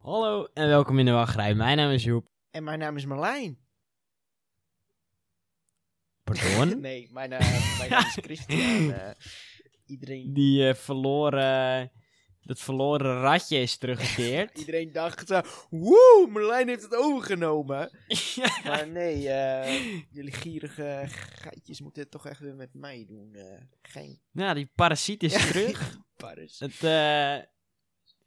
Hallo en welkom in de wachtrij. Mijn naam is Joep. En mijn naam is Marlijn. Pardon? nee, mijn, eh, mijn naam is Christian. Eh, iedereen, Die eh, verloren... Dat verloren ratje is teruggekeerd. iedereen dacht woe, Marlijn heeft het overgenomen. Maar nee, jullie gierige geitjes moeten het toch echt weer met mij doen. geen nou, die parasiet is terug. paris. Het,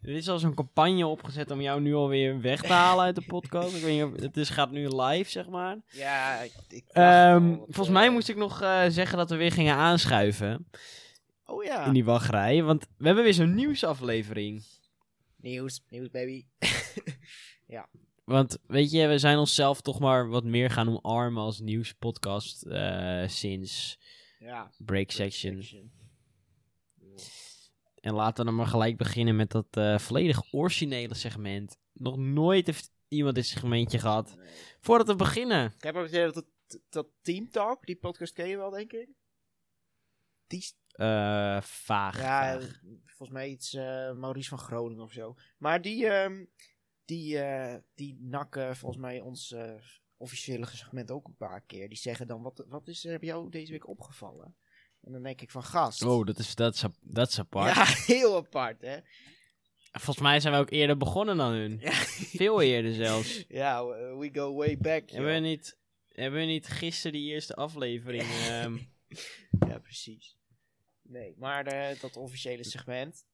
er is al zo'n campagne opgezet om jou nu alweer weg te halen uit de podcast. Ik weet niet of, het is, gaat nu live, zeg maar. Ja, ik, ik Ehm, volgens eh, mij moest ik nog eh, zeggen dat we weer gingen aanschuiven Oh ja, in die wachtrij. Want we hebben weer zo'n nieuwsaflevering. nieuws, nieuws baby. Want weet je, we zijn onszelf toch maar wat meer gaan omarmen als nieuwspodcast eh, sinds ja, Break Section. En laten we dan maar gelijk beginnen met dat eh, volledig originele segment. Nog nooit heeft iemand dit segmentje gehad. Nee. Voordat we beginnen. Ik heb ook gezegd dat, dat, Team Talk, die podcast ken je wel, denk ik. Die, is- Eh vaag. ja, vaag. volgens mij iets eh, Maurice van Groningen of zo. Maar die, ehm, die, eh, die nakken volgens mij ons officiële segment ook een paar keer. Die zeggen dan, wat, wat is er bij jou deze week opgevallen? En dan denk ik van, gast. Oh, dat is, dat is, ap- dat is apart. ja, heel apart, hè? Volgens mij zijn we ook eerder begonnen dan hun. Ja, Veel eerder zelfs. ja we go way back. Hebben we niet, hebben we niet gisteren die eerste aflevering... ehm, Ja, precies. Nee, maar eh, dat officiële segment.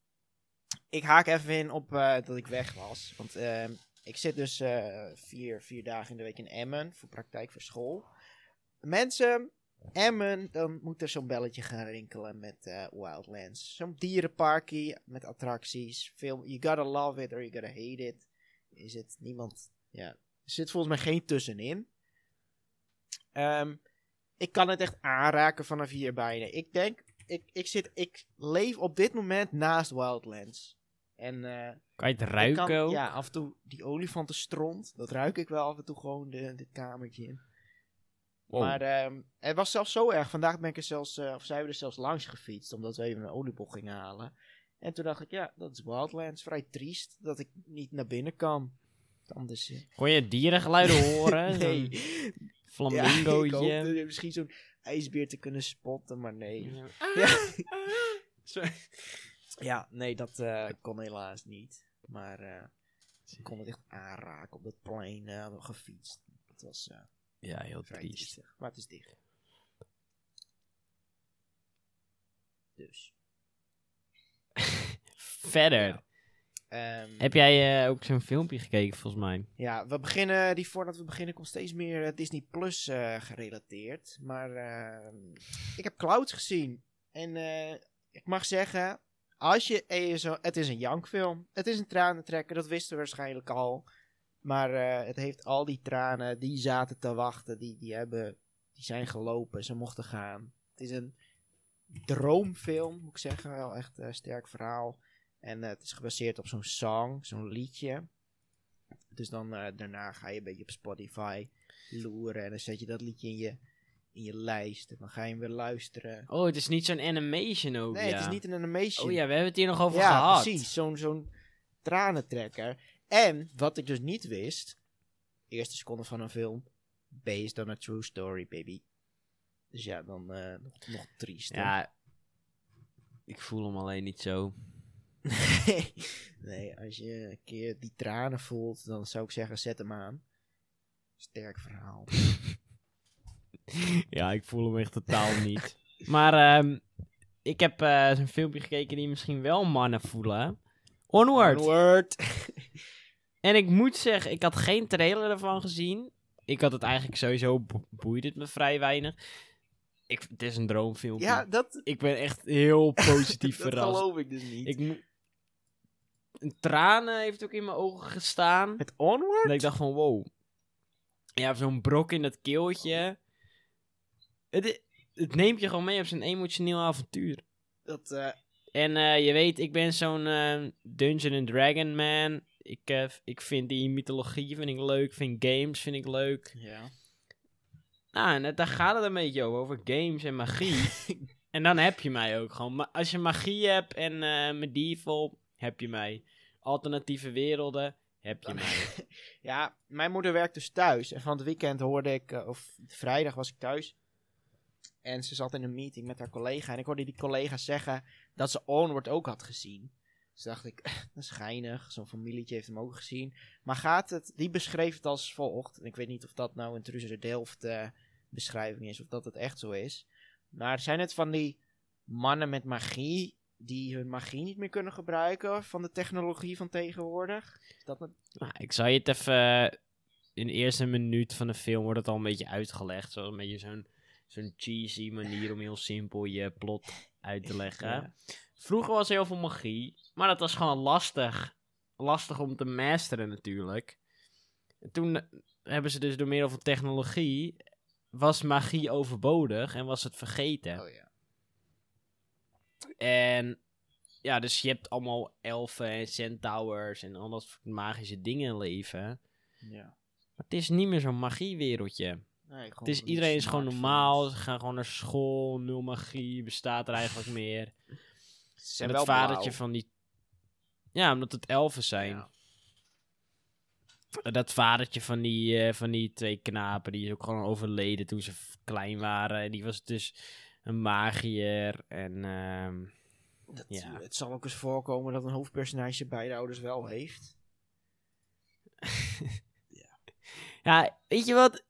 Ik haak even in op eh, dat ik weg was. Want ehm, ik zit dus eh, vier, vier dagen in de week in Emmen voor praktijk voor school. Mensen, Emmen, dan moet er zo'n belletje gaan rinkelen met eh, Wildlands. Zo'n dierenparkie met attracties. Veel, you gotta love it or you gotta hate it. Is het niemand, ja. Er zit volgens mij geen tussenin. Ehm, ik kan het echt aanraken vanaf hier bijna. Ik denk, ik, ik, zit, ik leef op dit moment naast Wildlands. En eh, kan je het ik ruiken kan, ja, af en toe die olifantenstront, dat ruik ik wel af en toe gewoon de, dit kamertje in. Wow. Maar ehm, het was zelfs zo erg. Vandaag ben ik er zelfs, eh, of zijn we er zelfs langs gefietst, omdat we even een oliebol gingen halen. En toen dacht ik, ja, dat is Wildlands. Vrij triest dat ik niet naar binnen kan. Anders. eh, Kon je dierengeluiden horen? nee. Ja, flamingootje. hoopte misschien zo'n ijsbeer te kunnen spotten, maar nee. Ja. Ja. Zo- Ja, nee, dat eh, kon helaas niet. Maar eh, ik kon het echt aanraken op dat plein eh, gefietst. Het was eh, Ja, heel vrij triest. triestig, maar het is dicht. Dus. Verder. Ja. Ehm, Heb jij eh, ook zo'n filmpje gekeken, volgens mij? Ja, we beginnen, die voordat we beginnen komt steeds meer eh, Disney Plus eh, gerelateerd. Maar ehm, ik heb Clouds gezien. En ik mag zeggen, als je, zo, het is een jankfilm. Het is een tranentrekker, dat wisten we waarschijnlijk al. Maar eh, het heeft al die tranen, die zaten te wachten, die, die, hebben, die zijn gelopen, ze mochten gaan. Het is een droomfilm, moet ik zeggen. Wel echt een sterk verhaal. En eh, het is gebaseerd op zo'n song, zo'n liedje. Dus dan eh, daarna ga je een beetje op Spotify loeren. En dan zet je dat liedje in je, in je lijst. En dan ga je hem weer luisteren. Oh, het is niet zo'n animation ook, nee, ja. het is niet een animation. Oh ja, we hebben het hier nog over ja, gehad. precies. Zo'n zo'n tranentrekker. En, wat ik dus niet wist. Eerste seconde van een film. Based on a true story, baby. Dus ja, dan eh, nog, nog triest. Ja, ik voel hem alleen niet zo. nee, nee, als je een keer die tranen voelt, dan zou ik zeggen, zet hem aan. Sterk verhaal. ja, ik voel hem echt totaal niet. Maar ehm, ik heb eh, zo'n filmpje gekeken die misschien wel mannen voelen. Onward. Onward. En ik moet zeggen, ik had geen trailer ervan gezien. Ik had het eigenlijk sowieso, bo- boeide het me vrij weinig. Ik, het is een droomfilmpje. ja, dat, Ik ben echt heel positief dat verrast. geloof ik dus niet. Ik. Een tranen heeft ook in mijn ogen gestaan. Met Onward? Dat ik dacht van, wow. Ja, zo'n brok in dat keeltje. Het, het neemt je gewoon mee op zo'n emotioneel avontuur. Dat, eh, En eh, je weet, ik ben zo'n eh, Dungeon and Dragon man. Ik, eh, ik vind die mythologie vind ik leuk. Vind games vind ik leuk. ja. Nou, en het- daar gaat het een beetje over. Over games en magie. en dan heb je mij ook gewoon. Maar als je magie hebt en eh medieval, heb je mij. Alternatieve werelden, Heb je mij. Ja, mijn moeder werkt dus thuis. En van het weekend hoorde ik, eh, of vrijdag was ik thuis. En ze zat in een meeting met haar collega. En ik hoorde die collega zeggen dat ze Onward ook had gezien. Dus dacht ik, dat is geinig. Zo'n familietje heeft hem ook gezien. Maar gaat het, die beschreef het als volgt. En ik weet niet of dat nou een Truze Delft eh, beschrijving is. Of dat het echt zo is. Maar zijn het van die mannen met magie. Die hun magie niet meer kunnen gebruiken. Van de technologie van tegenwoordig. Is dat een Nou, ik zal je het even... In de eerste minuut van de film wordt het al een beetje uitgelegd. Zoals een beetje zo'n zo'n cheesy manier om heel simpel je plot uit te leggen. Ja. Vroeger was er heel veel magie, maar dat was gewoon lastig. Lastig om te masteren natuurlijk. En toen eh, hebben ze dus door middel van technologie... was magie overbodig en was het vergeten. Oh ja. En ja, dus je hebt allemaal elfen en centaurs en al dat soort magische dingen leven. ja. Maar het is niet meer zo'n magiewereldje. Nee, Het is, iedereen is gewoon normaal, ze gaan gewoon naar school, nul magie, bestaat er eigenlijk meer. Ze En het vadertje blauw. van die... Ja, omdat het elfen zijn. Ja. Dat vadertje van die, eh, van die twee knapen, die is ook gewoon overleden toen ze klein waren. En die was dus een magier en... ehm, Dat, Ja. Het zal ook eens voorkomen dat een hoofdpersonage beide ouders wel heeft. Ja, weet je wat?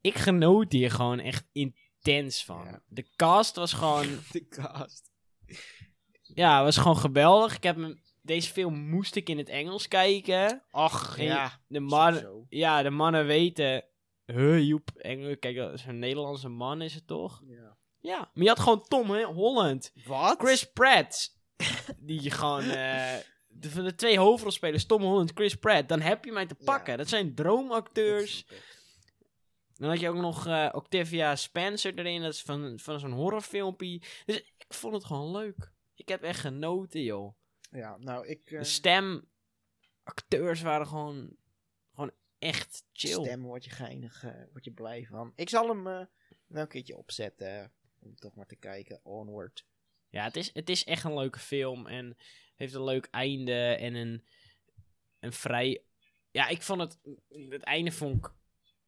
Ik genoot hier gewoon echt intens van. Ja. De cast was gewoon... De cast. Ja, was gewoon geweldig. Ik heb deze film moest ik in het Engels kijken. Ach, En ja. De mannen, ja, de mannen weten... Huh, Joep, Engels, kijk, dat is een Nederlandse man is het toch? Ja. Ja, maar je had gewoon Tom hè, Holland. Wat? Chris Pratt. die gewoon... eh, de, van de twee hoofdrolspelers, Tom Holland, Chris Pratt. Dan heb je mij te Ja. pakken. Dat zijn droomacteurs. Dan had je ook nog eh, Octavia Spencer erin. Dat is van, van zo'n horrorfilmpje. Dus ik vond het gewoon leuk. Ik heb echt genoten, joh. Ja, nou, ik... De stemacteurs waren gewoon, gewoon echt chill. Stem word je geinig, eh, word je blij van. Ik zal hem eh, wel een keertje opzetten. eh, om toch maar te kijken. Onward. Ja, het is, het is echt een leuke film. En heeft een leuk einde. En een, een vrij... Ja, ik vond het... Het einde vond ik...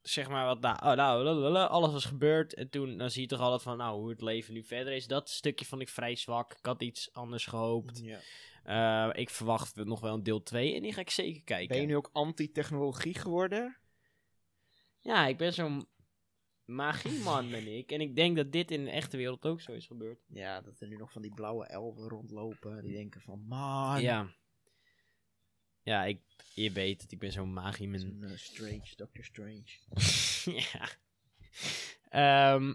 Zeg maar wat... Nou, oh, nou, alles was gebeurd. En toen dan zie je toch altijd van... Nou, hoe het leven nu verder is. Dat stukje vond ik vrij zwak. Ik had iets anders gehoopt. Ja. Eh, ik verwacht nog wel een deel 2. En die ga ik zeker kijken. Ben je nu ook anti-technologie geworden? Ja, ik ben zo'n magieman ben ik. En ik denk dat dit in de echte wereld ook zo is gebeurd. Ja, dat er nu nog van die blauwe elfen rondlopen. Die denken van, man. Ja. Ja, ik, je weet het. Ik ben zo'n magieman. Zo'n, eh, Strange, Doctor Strange. ja. Ehm,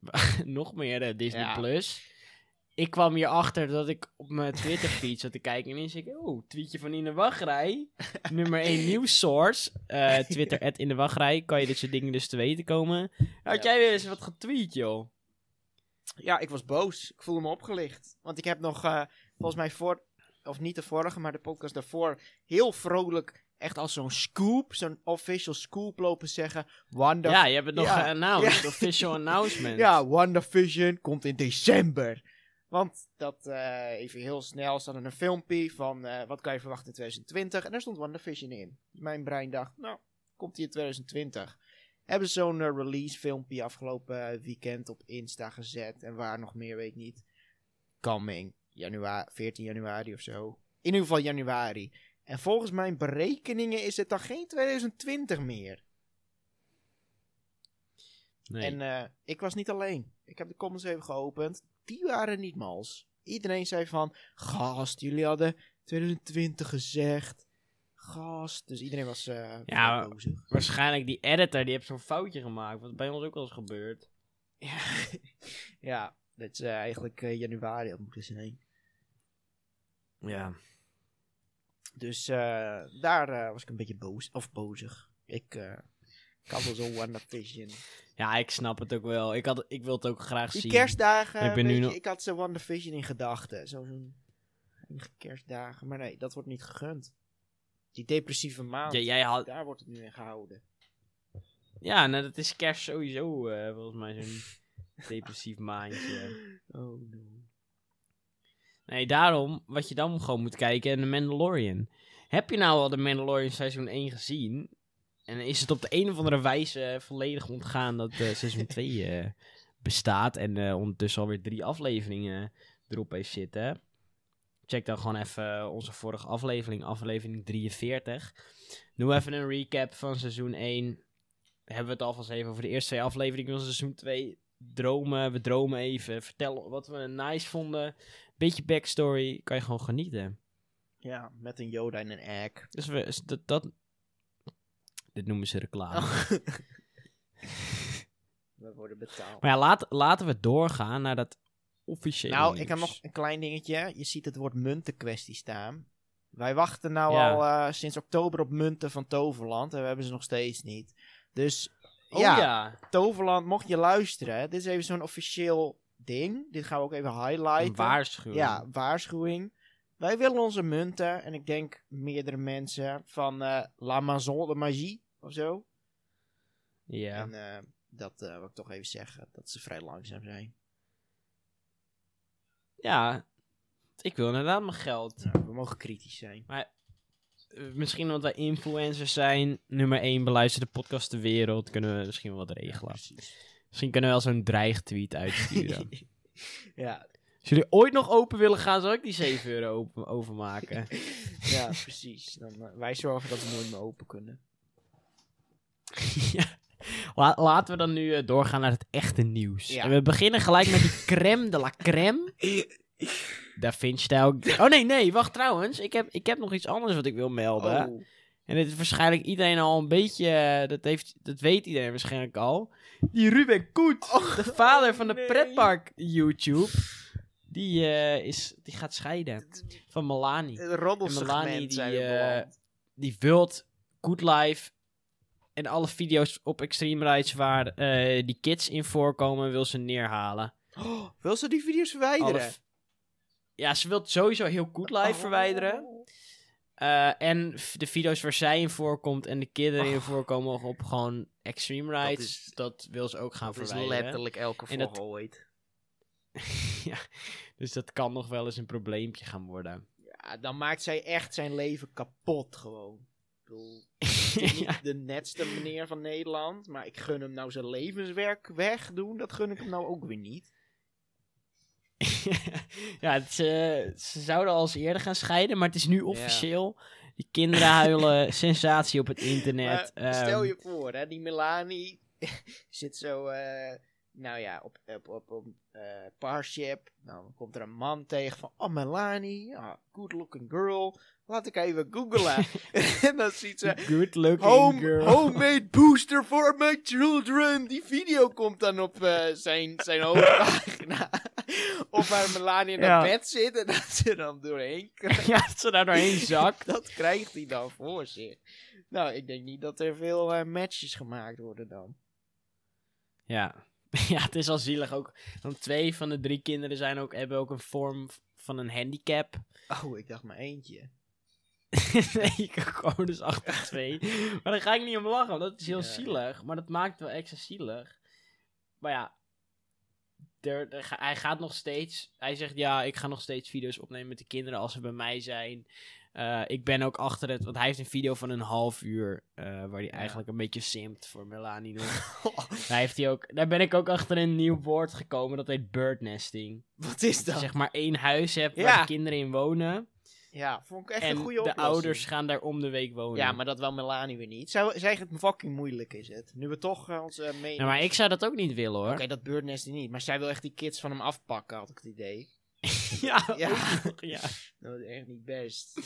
nog meer eh, Disney Ja. Plus. Ik kwam hier achter dat ik op mijn Twitter feed zat te kijken. En ineens zei ik, oh, tweetje van In de Wachtrij. Nummer 1 nieuwssource. Eh Twitter, at In de Wachtrij. Kan je dit soort dingen dus te weten komen. Had Ja. jij weer eens wat getweet, joh? Ja, ik was boos. Ik voelde me opgelicht. Want ik heb nog, volgens mij voor, of niet de vorige, maar de podcast daarvoor, heel vrolijk, echt als zo'n scoop, zo'n official scoop lopen zeggen. Wanda Ja, je hebt het nog Ja. geannounced. Ja. Official announcement. Ja, WandaVision komt in december. Want dat, eh, even heel snel, staat er een filmpje van eh, wat kan je verwachten in 2020. En daar stond WandaVision in. Mijn brein dacht, nou, komt die in 2020. Hebben ze zo'n eh, release filmpje afgelopen weekend op Insta gezet. En waar nog meer, weet ik niet. Coming, januari, 14 januari of zo. In ieder geval januari. En volgens mijn berekeningen is het dan geen 2020 meer. Nee. En eh, ik was niet alleen. Ik heb de comments even geopend. Die waren niet mals. Iedereen zei van, gast, jullie hadden 2020 gezegd. Gast. Dus iedereen was eh Ja. Waarschijnlijk die editor, die heeft zo'n foutje gemaakt. Wat bij ons ook wel eens gebeurt. Ja, ja dat is eh, eigenlijk januari had moeten zijn. Ja. Dus eh, daar eh, was ik een beetje boos. Of bozig. Ik, eh had wel zo'n WandaVision. Ja, ik snap het ook wel. Ik, had, ik wil het ook graag Die zien. kerstdagen, Ik ben nu nog- ik had zo'n WandaVision in gedachten. Zo- Zo'n kerstdagen. Maar nee, dat wordt niet gegund. Die depressieve maand, Ja, jij had... daar wordt het nu in gehouden. ja nou, dat is kerst sowieso volgens mij zo'n depressief maandje. Oh no. Nee, daarom, wat je dan gewoon moet kijken, The Mandalorian. heb je nou al de Mandalorian seizoen 1 gezien? En is het op de een of andere wijze volledig ontgaan dat eh, seizoen 2 eh, bestaat en eh, ondertussen alweer drie afleveringen erop heeft zitten? Check dan gewoon even onze vorige aflevering, aflevering 43. Doe even een recap van seizoen 1. Hebben we het alvast even over de eerste twee afleveringen van seizoen 2. Dromen, we dromen even, vertellen wat we nice vonden. Beetje backstory, kan je gewoon genieten. Ja, met een Yoda en een egg. Dus we, is dat, dat... Dit noemen ze reclame. We worden betaald. Maar ja, laat, laten we doorgaan naar dat officiële Nou, nieuws. ik heb nog een klein dingetje. Je ziet het woord muntenkwestie staan. Wij wachten nou Ja. al eh, sinds oktober op munten van Toverland. En we hebben ze nog steeds niet. Dus Oh ja, ja, Toverland, mocht je luisteren. Dit is even zo'n officieel ding. Dit gaan we ook even highlighten. een waarschuwing. Ja, waarschuwing. Wij willen onze munten. En ik denk meerdere mensen van eh, La Maison de Magie of zo. Ja. En eh, dat eh, wil ik toch even zeggen. Dat ze vrij langzaam zijn. ja, ik wil inderdaad mijn geld. Nou, we mogen kritisch zijn. Eh, Misschien omdat wij influencers zijn, nummer 1 beluisterde podcast ter wereld, kunnen we misschien wel wat regelen. precies. Misschien kunnen we wel zo'n dreigtweet uitsturen. ja, Als jullie ooit nog open willen gaan, zal ik die 7 euro open, overmaken. ja, precies. Dan, eh, wij zorgen dat we nooit meer open kunnen. ja. La- laten we dan nu eh, doorgaan naar het echte nieuws. Ja. En we beginnen gelijk met die crème de la crème. Da Vinci-stijl. Oh nee, nee, wacht trouwens. Ik heb, ik heb nog iets anders wat ik wil melden. Oh. En dit is waarschijnlijk iedereen al een beetje... eh, dat, heeft, dat weet iedereen waarschijnlijk al. Die Ruben Koet, de vader van de nee. pretpark YouTube. Die, eh, is, die gaat scheiden van Melanie. En Melanie die, beland. Die wilt Good Life en alle video's op Extreme Rides waar die kids in voorkomen, wil ze neerhalen. Oh, wil ze die video's verwijderen? Ja, ze wil sowieso heel Good Life Oh. verwijderen. Eh, en de video's waar zij in voorkomt en de kinderen in Oh. voorkomen op gewoon Extreme Rides, is- dat, wil ze ook gaan Dat is verwijderen. letterlijk elke vlog ooit. ja, dus dat kan nog wel eens een probleempje gaan worden. Ja, dan maakt zij echt zijn leven kapot gewoon. Ik bedoel, ja. niet de netste meneer van Nederland, maar ik gun hem nou zijn levenswerk wegdoen. Dat gun ik hem nou ook weer niet. ja, het, eh, ze zouden al eens eerder gaan scheiden, maar het is nu officieel. Die kinderen huilen, sensatie op het internet. Maar stel Ehm, je voor, hè, die Melanie zit zo, eh, nou ja, op, op, op, op eh, Parship. Nou, dan komt er een man tegen van, oh Melanie, good looking girl. Laat ik even googlen. en dan ziet ze, Good looking Home, girl. homemade booster for my children. Die video komt dan op zijn, zijn hoofdpagina. Of waar Melanie in Ja. het bed zit en dat ze dan doorheen ja, dat ze daar doorheen zakt. Dat krijgt hij dan voor zich. Nou, ik denk niet dat er veel eh, matches gemaakt worden dan. Ja. ja, het is al zielig ook. Want twee van de drie kinderen zijn ook, hebben ook een vorm van een handicap. Oh, ik dacht maar eentje. nee, ik gewoon dus achter twee. Maar daar ga ik niet om lachen, want dat is heel Ja. zielig. Maar dat maakt het wel extra zielig. Maar ja, er, er hij gaat nog steeds... Hij zegt, ja, ik ga nog steeds video's opnemen met de kinderen als ze bij mij zijn. Eh, ik ben ook achter het... Want hij heeft een video van een half uur... eh, waar hij eigenlijk een beetje simpt voor Melanie daar, heeft hij ook, daar ben ik ook achter een nieuw woord gekomen. Dat heet birdnesting. Wat is Dat zeg maar één huis hebt Ja. waar de kinderen in wonen. Ja, vond ik echt en een goede de oplossing. ouders gaan daar om de week wonen. Ja, maar dat wel Melanie weer niet. Zij, zij het fucking moeilijk is het. Nu we toch eh, onze mening... Nou, maar ik zou dat ook niet willen hoor. Oké, dat birdnest niet. Maar zij wil echt die kids van hem afpakken, had ik het idee. ja, Ja. Dat is echt niet best.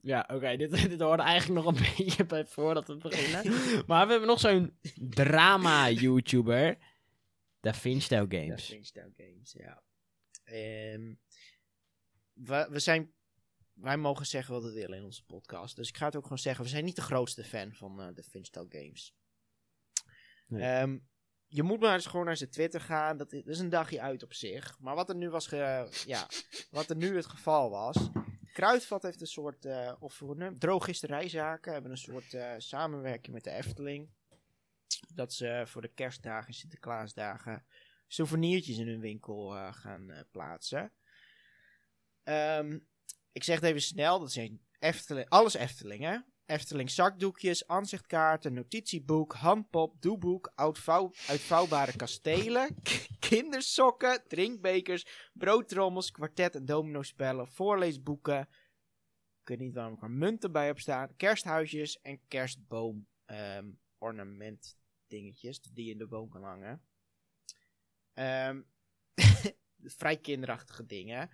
Ja, oké, dit, dit hoorde eigenlijk nog een beetje bij voordat we beginnen. maar we hebben nog zo'n drama-YouTuber. Da Vinci-style Ja, Games. Finchtown Games, ja. Ehm, we, we zijn... Wij mogen zeggen wat we willen in onze podcast. Dus ik ga het ook gewoon zeggen. We zijn niet de grootste fan van eh, de Finchtown Games. Nee. Ehm, je moet maar eens gewoon naar zijn Twitter gaan. Dat is, een dagje uit op zich. Maar wat er nu was, ge- ja, wat er nu het geval was. Kruidvat heeft een soort, eh of drooggisterijzaken hebben een soort eh, samenwerking met de Efteling. Dat ze voor de kerstdagen en Sinterklaasdagen souvenirtjes in hun winkel gaan plaatsen. Ehm, ik zeg het even snel, dat zijn Efteling, alles Efteling, hè? Efteling zakdoekjes, aanzichtkaarten, notitieboek, handpop, doeboek, uitvouw, uitvouwbare kastelen, kindersokken, drinkbekers, broodtrommels, kwartet en dominospellen, voorleesboeken. Ik weet niet waarom ik er munten bij heb staan. Kersthuisjes en kerstboom ehm, ornament dingetjes die je in de boom kan hangen. Ehm, vrij kinderachtige dingen.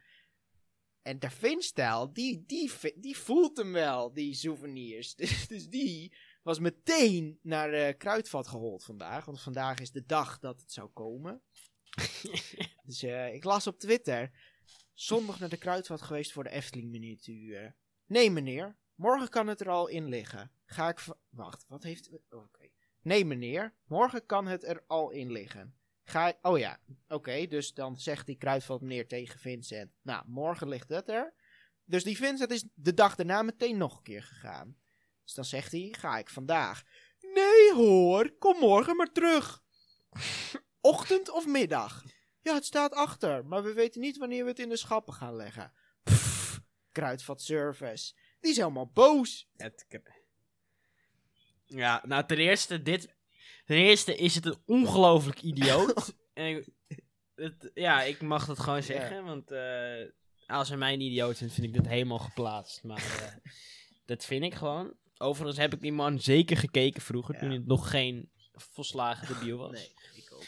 En de Vinstijl, die, die, die voelt hem wel, die souvenirs. Dus, dus die was meteen naar eh Kruidvat gehold vandaag. Want vandaag is de dag dat het zou komen. dus eh, ik las op Twitter. Zondag naar de Kruidvat geweest voor de Efteling miniatuur. Nee meneer, morgen kan het er al in liggen. Ga ik... Wacht, wat heeft... Oké. Nee meneer, morgen kan het er al in liggen. Ga. Oh ja, oké. dus dan zegt die Kruidvat meneer tegen Vincent. Nou, morgen ligt het er. Dus die Vincent is de dag daarna meteen nog een keer gegaan. Dus dan zegt hij, ga ik vandaag. Nee hoor, kom morgen maar terug. Ochtend of middag? Ja, het staat achter, maar we weten niet wanneer we het in de schappen gaan leggen. Kruidvat Service. Die is helemaal boos. Ja, nou ten eerste, dit... Ten eerste is het een ongelooflijk idioot. en ik, het, ja, ik mag dat gewoon zeggen, want eh, als hij mij een idioot vindt, vind ik dat helemaal geplaatst. Maar eh, dat vind ik gewoon. Overigens heb ik die man zeker gekeken vroeger, Ja. toen hij nog geen volslagen debiel was. Nee, ik ook.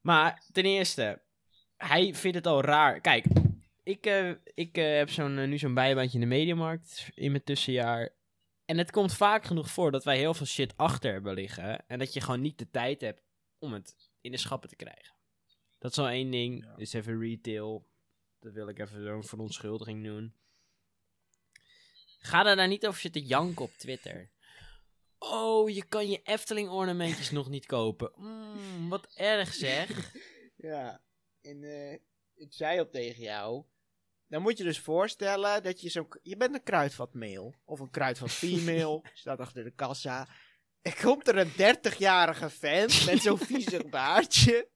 Maar ten eerste, hij vindt het al raar. Kijk, ik, eh, ik heb zo'n, nu zo'n bijbaantje in de mediamarkt in mijn tussenjaar. En het komt vaak genoeg voor dat wij heel veel shit achter hebben liggen. En dat je gewoon niet de tijd hebt om het in de schappen te krijgen. Dat is al één ding. Ja. Is even retail. Dat wil ik even zo'n verontschuldiging doen. Ga er nou niet over zitten janken op Twitter. Oh, je kan je Efteling ornamentjes nog niet kopen. Mm, wat erg zeg. Ja, en eh, ik zei al tegen jou. Dan moet je dus voorstellen dat je zo'n... Je bent een kruidvatmail. Of een kruidvat female. staat achter de kassa. Er komt er een 30-jarige fan met zo'n viezig baardje.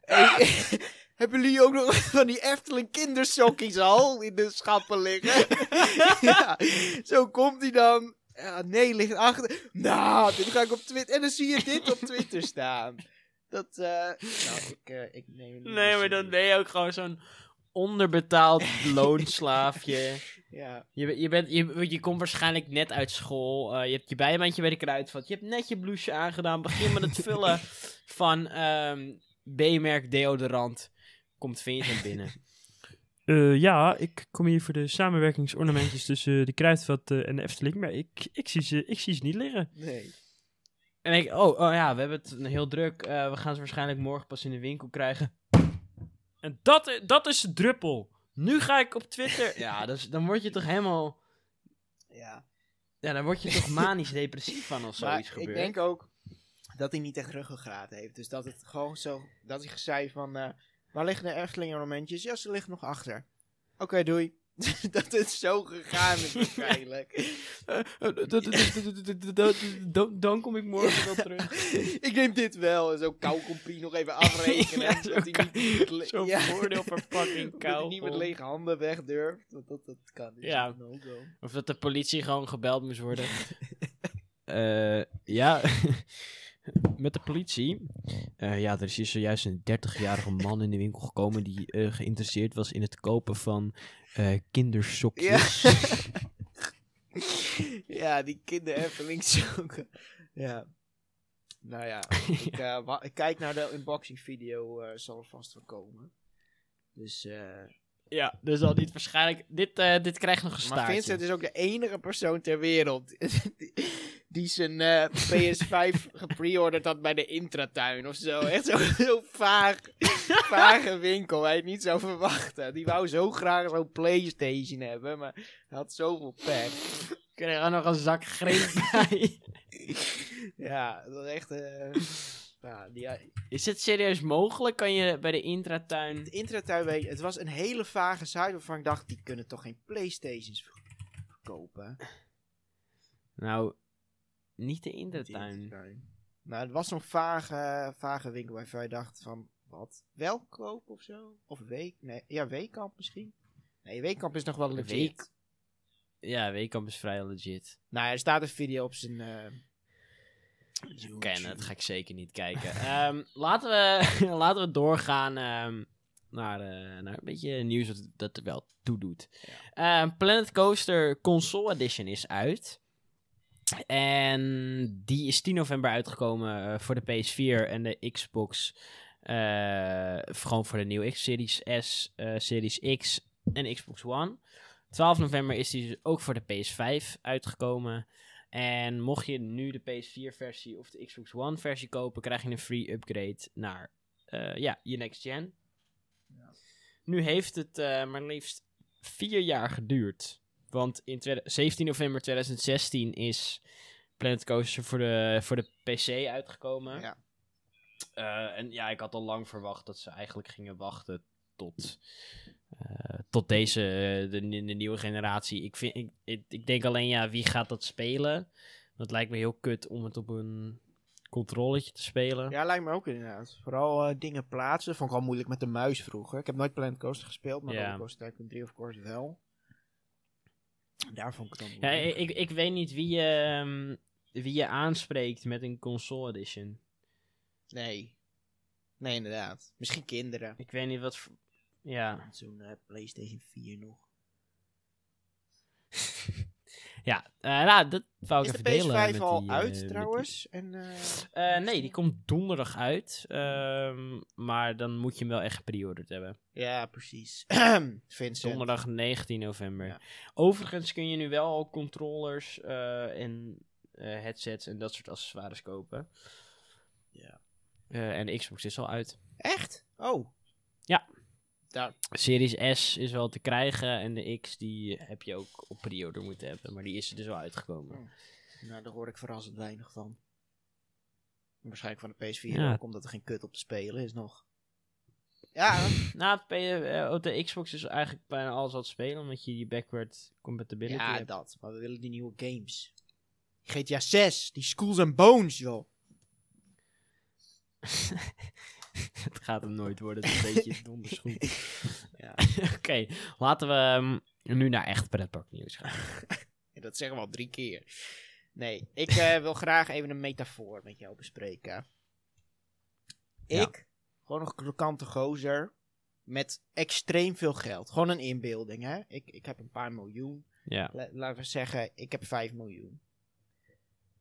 En, hebben jullie ook nog van die Efteling kindersokkies al in de schappen liggen? ja, zo komt hij dan. Ja, nee, ligt achter. Nou, dit ga ik op Twitter. En dan zie je dit op Twitter staan. Dat, eh. Nou, ik, eh, ik neem Nee, maar dan ben je ook gewoon zo'n onderbetaald loonslaafje. Ja, Je, je, bent, je, je komt waarschijnlijk net uit school. eh, je hebt je bijbaantje bij de kruidvat. Je hebt net je blouseje aangedaan. Begin met het vullen van ehm, B-merk deodorant. Komt Vincent binnen. Eh, ja, ik kom hier voor de samenwerkingsornamentjes tussen de Kruidvat eh, en de Efteling, maar ik, ik, zie ze, ik zie ze niet liggen. nee. En ik, oh, oh ja, we hebben het heel druk. Eh, we gaan ze waarschijnlijk morgen pas in de winkel krijgen. En dat, dat is de druppel. Nu ga ik op Twitter. Ja, dus, dan word je toch helemaal. Ja. Ja, dan word je toch manisch depressief van als Maar zoiets ik gebeurt. denk ook dat hij niet echt ruggengraat heeft. Dus dat het gewoon zo... Dat hij zei van... eh, waar liggen de Efteling ornamentjes? Ja, ze liggen nog achter. Oké, doei. dat het zo gegaan is waarschijnlijk. Dan kom ik morgen wel terug. ik neem dit wel. En zo kauwkompie nog even afrekenen. Ja, zo'n ja. voordeel Dat hij niet met lege handen weg durft. Dat, dat, dat kan niet. Ja. No go. Of dat de politie gewoon gebeld moest worden. Eh, ja, met de politie. Eh, ja, er is hier zojuist een 30-jarige man in de winkel gekomen die eh, geïnteresseerd was in het kopen van eh, kindersokjes. ja, die kinder Efteling zoeken. Ja. Nou ja, ik, eh, ik kijk naar de unboxing video, eh, zal er vast wel komen. Dus, eh Ja, dus al niet waarschijnlijk. Dit, eh, dit krijgt nog een maar staartje. Vincent is ook de enige persoon ter wereld die, die zijn eh, PS5 gepreorderd had bij de Intratuin of zo. Echt zo'n heel vaag, vage winkel waar je het niet zou verwachten. Die wou zo graag zo'n Playstation hebben, maar hij had zoveel pech. Ik kreeg er nog een zak greep bij. Ja, dat was echt... eh ja, die, Is het serieus mogelijk? Kan je bij de intratuin... de Intratuin, weet je, het was een hele vage site waarvan ik dacht, die kunnen toch geen Playstations ver- verkopen? Nou, niet de intratuin. Intratuin. Nou, het was zo'n vage, vage winkel waarvan je dacht van, wat? Welkoop of zo? Of week? Nee, ja, Weekamp misschien? Nee, Weekamp is nog wel legit. Week- Ja, Weekamp is vrij legit. Nou, er staat een video op zijn... eh Ken, dat ga ik zeker niet kijken. Ehm, laten, we, laten we doorgaan ehm, naar, eh, naar een beetje nieuws dat, dat er wel toe doet. Ehm, Planet Coaster Console Edition is uit. En die is 10 november uitgekomen eh, voor de PS4 en de Xbox. eh, gewoon voor de nieuwe X Series S, eh, Series X en Xbox One. 12 november is die dus ook voor de PS5 uitgekomen. En mocht je nu de PS4-versie of de Xbox One-versie kopen, krijg je een free upgrade naar ja, je next gen. Nu heeft het maar liefst vier jaar geduurd. Want in tweede- 17 november 2016 is Planet Coaster voor de, voor de PC uitgekomen. Ja. Eh, en ja, ik had al lang verwacht dat ze eigenlijk gingen wachten tot, eh, tot deze, eh, de, de nieuwe generatie. Ik, vind, ik, ik, ik denk alleen, ja, wie gaat dat spelen? Dat lijkt me heel kut om het op een controletje te spelen. Ja, lijkt me ook inderdaad. Vooral dingen plaatsen. Vond ik al moeilijk met de muis vroeger. Ik heb nooit Planet Coaster gespeeld, maar Ja. Coaster Tycoon 3 of course wel. Daar vond ik het dan Ja, ik, ik weet niet wie je, ehm, wie je aanspreekt met een console edition. Nee. Nee, inderdaad. Misschien kinderen. Ik weet niet wat voor... Ja, Zo'n eh, PlayStation 4 nog. Ja eh, nou, dat wou ik Is even de delen. PS5 met al die, eh, uit trouwens? En, Eh, eh, nee, die komt donderdag uit. ehm, maar dan moet je hem wel echt gepreorderd hebben. Ja, precies. Vincent. Donderdag 19 november. Ja. Overigens kun je nu wel al controllers eh, en eh, headsets en dat soort accessoires kopen. Ja. Eh, en Xbox is al uit. Echt? Oh. Ja. Series S is wel te krijgen en de X die heb je ook op pre-order moeten hebben. Maar die is er dus al uitgekomen. Nou, daar hoor ik verrassend weinig van. Waarschijnlijk van de PS4 Ja. ook, omdat er geen kut op te spelen is nog. Ja, Nou, op, eh, de Xbox is eigenlijk bijna alles wat spelen, omdat je die backward compatibility ja hebt. dat. Maar we willen die nieuwe games. GTA 6, die Schools and Bones, joh. Het gaat hem nooit worden, het is een beetje donders goed. Ja. Oké, laten we ehm, nu naar echt pretparknieuws gaan. Dat zeggen we al drie keer. Nee, ik eh, wil graag even een metafoor met jou bespreken. Ja. Ik, gewoon een krokante gozer, met extreem veel geld. Gewoon een inbeelding, hè. Ik, ik heb een paar miljoen. Ja, La- laten we zeggen, ik heb 5 miljoen.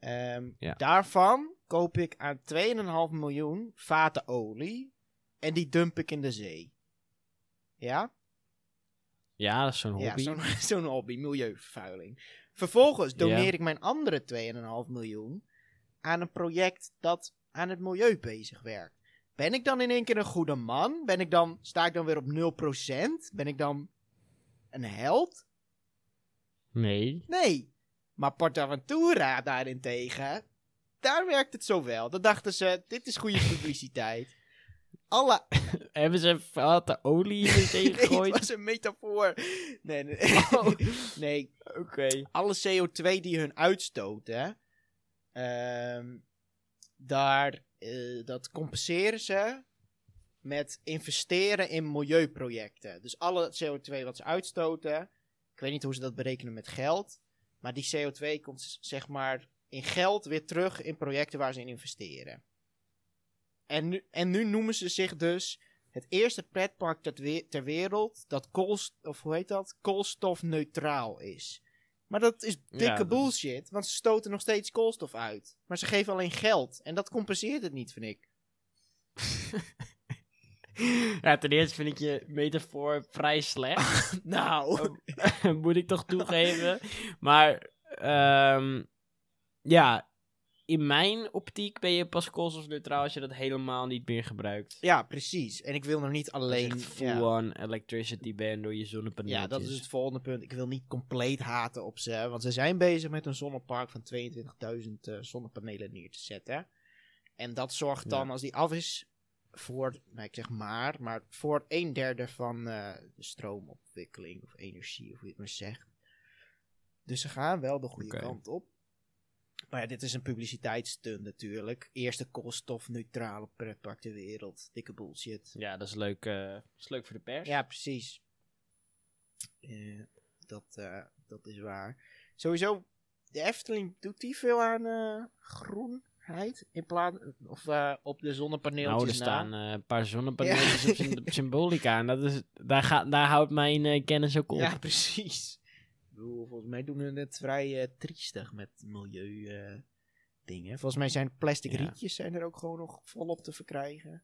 Ehm, Ja. Daarvan koop ik aan 2,5 miljoen vaten olie. En die dump ik in de zee. Ja? ja dat is zo'n Ja, hobby. zo'n zo'n hobby, milieuvervuiling. Vervolgens doneer Ja. ik mijn andere 2,5 miljoen aan een project dat aan het milieu bezig werkt. Ben ik dan in één keer een goede man? Ben ik dan, sta ik dan weer op 0%? Ben ik dan een held? Nee. Nee. Maar PortAventura daarentegen, daar werkt het zo wel. Dan dachten ze, dit is goede publiciteit. Alle... Hebben ze vaten olie in de zee nee, het gegooid? was een metafoor. Nee, nee. Oh. nee Oké. alle CO2 die hun uitstoten, ehm, daar, eh, dat compenseren ze met investeren in milieuprojecten. Dus alle CO2 wat ze uitstoten, ik weet niet hoe ze dat berekenen met geld, maar die CO2 komt zeg maar in geld weer terug in projecten waar ze in investeren. En nu, en nu noemen ze zich dus het eerste pretpark ter, we- ter wereld dat koolst, of hoe heet dat? koolstofneutraal is. Maar dat is dikke Ja, dat is- bullshit, want ze stoten nog steeds koolstof uit. Maar ze geven alleen geld. En dat compenseert het niet, vind ik. Ja, ten eerste vind ik je metafoor vrij slecht. nou, moet ik toch toegeven. Maar, ehm, ja, in mijn optiek ben je pas koolstofneutraal als je dat helemaal niet meer gebruikt. ja, precies. En ik wil nog niet alleen... ja. full-on electricity bent door je zonnepanelen. Ja, dat is het volgende punt. Ik wil niet compleet haten op ze. Want ze zijn bezig met een zonnepark van 22.000 eh, zonnepanelen neer te zetten. En dat zorgt dan, Ja. als die af is, voor, nou ik zeg maar, maar voor een derde van eh, de stroomopwikkeling of energie, of hoe je het maar zegt. Dus ze gaan wel de goede kant op. Maar ja, dit is een publiciteitsstunt natuurlijk. Eerste koolstofneutrale pretpark ter wereld. Dikke bullshit. Ja, dat is leuk, eh, dat is leuk voor de pers. Ja, precies. Eh, Dat, dat is waar. Sowieso, de Efteling doet die veel aan eh, in plaats of eh, op de zonnepaneeltjes Nou, er staan eh, een paar zonnepaneeltjes op sym- symbolica. En dat is, daar, gaat, daar houdt mijn eh, kennis ook op. Ja, precies. Ik bedoel, volgens mij doen we het vrij triestig met milieu dingen. Volgens mij zijn plastic Ja. rietjes zijn er ook gewoon nog volop te verkrijgen.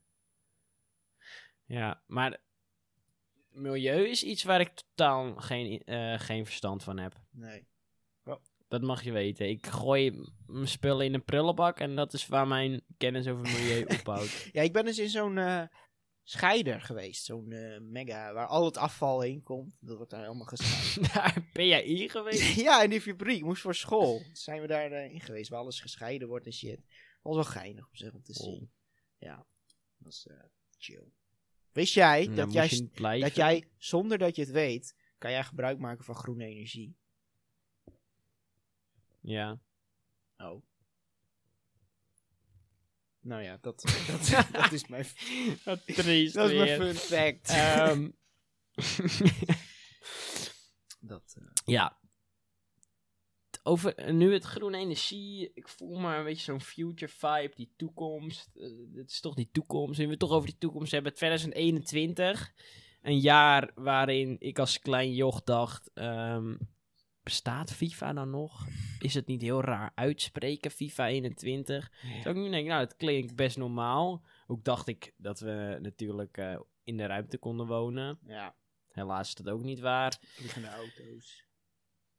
Ja, maar milieu is iets waar ik totaal geen, geen verstand van heb. Nee. Dat mag je weten. Ik gooi mijn spullen in een prullenbak en dat is waar mijn kennis over milieu ophoudt. Ja, ik ben dus in zo'n eh, scheider geweest. Zo'n eh, mega, waar al het afval heen komt. Dat wordt daar helemaal gescheiden. Daar ben jij in geweest? ja, in die fabriek. Moest voor school. Zijn we daar eh, in geweest, waar alles gescheiden wordt en shit. was wel geinig op zich om te Oh. zien. Ja, dat was eh, chill. Wist jij Nou, dat, jij, dat jij, zonder dat je het weet, kan jij gebruik maken van groene energie? Ja. Oh. Nou ja, dat, dat, dat is mijn, Wat triest dat is mijn fun fact. Ehm, dat, eh, ja. Over nu het groene energie. Ik voel maar een beetje zo'n future vibe. Die toekomst. eh, het is toch die toekomst. En we het toch over die toekomst hebben. 2021. Een jaar waarin ik als klein joch dacht. ehm, bestaat FIFA dan nog? Is het niet heel raar uitspreken, FIFA 21? Zou ik nu denken, nou, dat klinkt best normaal. Ook dacht ik dat we natuurlijk eh, in de ruimte konden wonen. ja, Helaas is dat ook niet waar. vliegende auto's.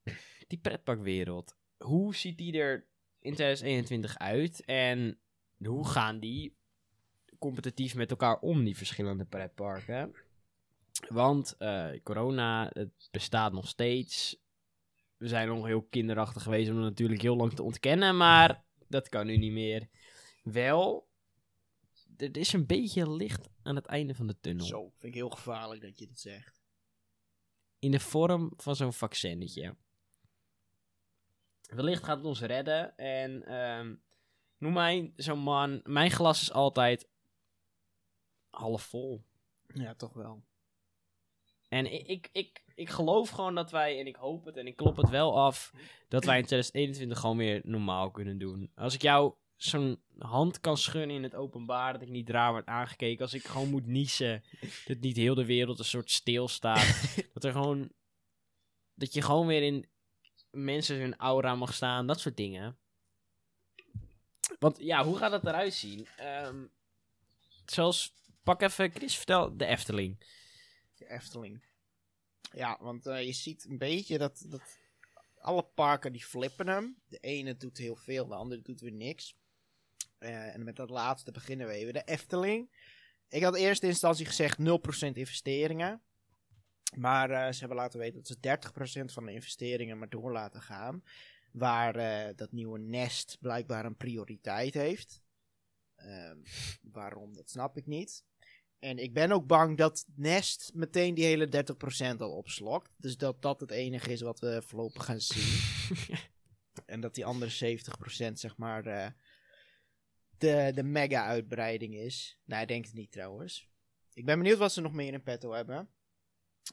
Die pretparkwereld, hoe ziet die er in 2021 uit? En hoe gaan die competitief met elkaar om, die verschillende pretparken? Want eh, corona, het bestaat nog steeds. We zijn nog heel kinderachtig geweest om het natuurlijk heel lang te ontkennen, maar dat kan nu niet meer. Wel, er is een beetje licht aan het einde van de tunnel. Zo, vind ik heel gevaarlijk dat je dit zegt. in de vorm van zo'n vaccinetje. Wellicht gaat het ons redden. En ehm noem mij zo'n man. Mijn glas is altijd half vol. Ja, toch wel. En ik, ik, ik, ik geloof gewoon dat wij, en ik hoop het en ik klop het wel af, dat wij in 2021 gewoon weer normaal kunnen doen. Als ik jou zo'n hand kan schudden in het openbaar, dat ik niet raar word aangekeken. Als ik gewoon moet niezen, dat niet heel de wereld een soort stilstaat. dat er gewoon, dat je gewoon weer in mensen hun aura mag staan, dat soort dingen. Want ja, hoe gaat het eruit zien? Ehm, zoals, pak even, Chris, vertel de Efteling. De Efteling. Ja, want eh, je ziet een beetje dat, dat alle parken die flippen hem. De ene doet heel veel, de andere doet weer niks. Eh, en met dat laatste beginnen we even. De Efteling. Ik had in eerste instantie gezegd 0% investeringen. Maar eh, ze hebben laten weten dat ze 30% van de investeringen maar door laten gaan. Waar dat nieuwe Nest blijkbaar een prioriteit heeft. Ehm, waarom, dat snap ik niet. En ik ben ook bang dat Nest meteen die hele 30% al opslokt. Dus dat dat het enige is wat we voorlopig gaan zien. en dat die andere 70% zeg maar eh, de, de mega-uitbreiding is. Nou, ik denk het niet trouwens. Ik ben benieuwd wat ze nog meer in petto hebben.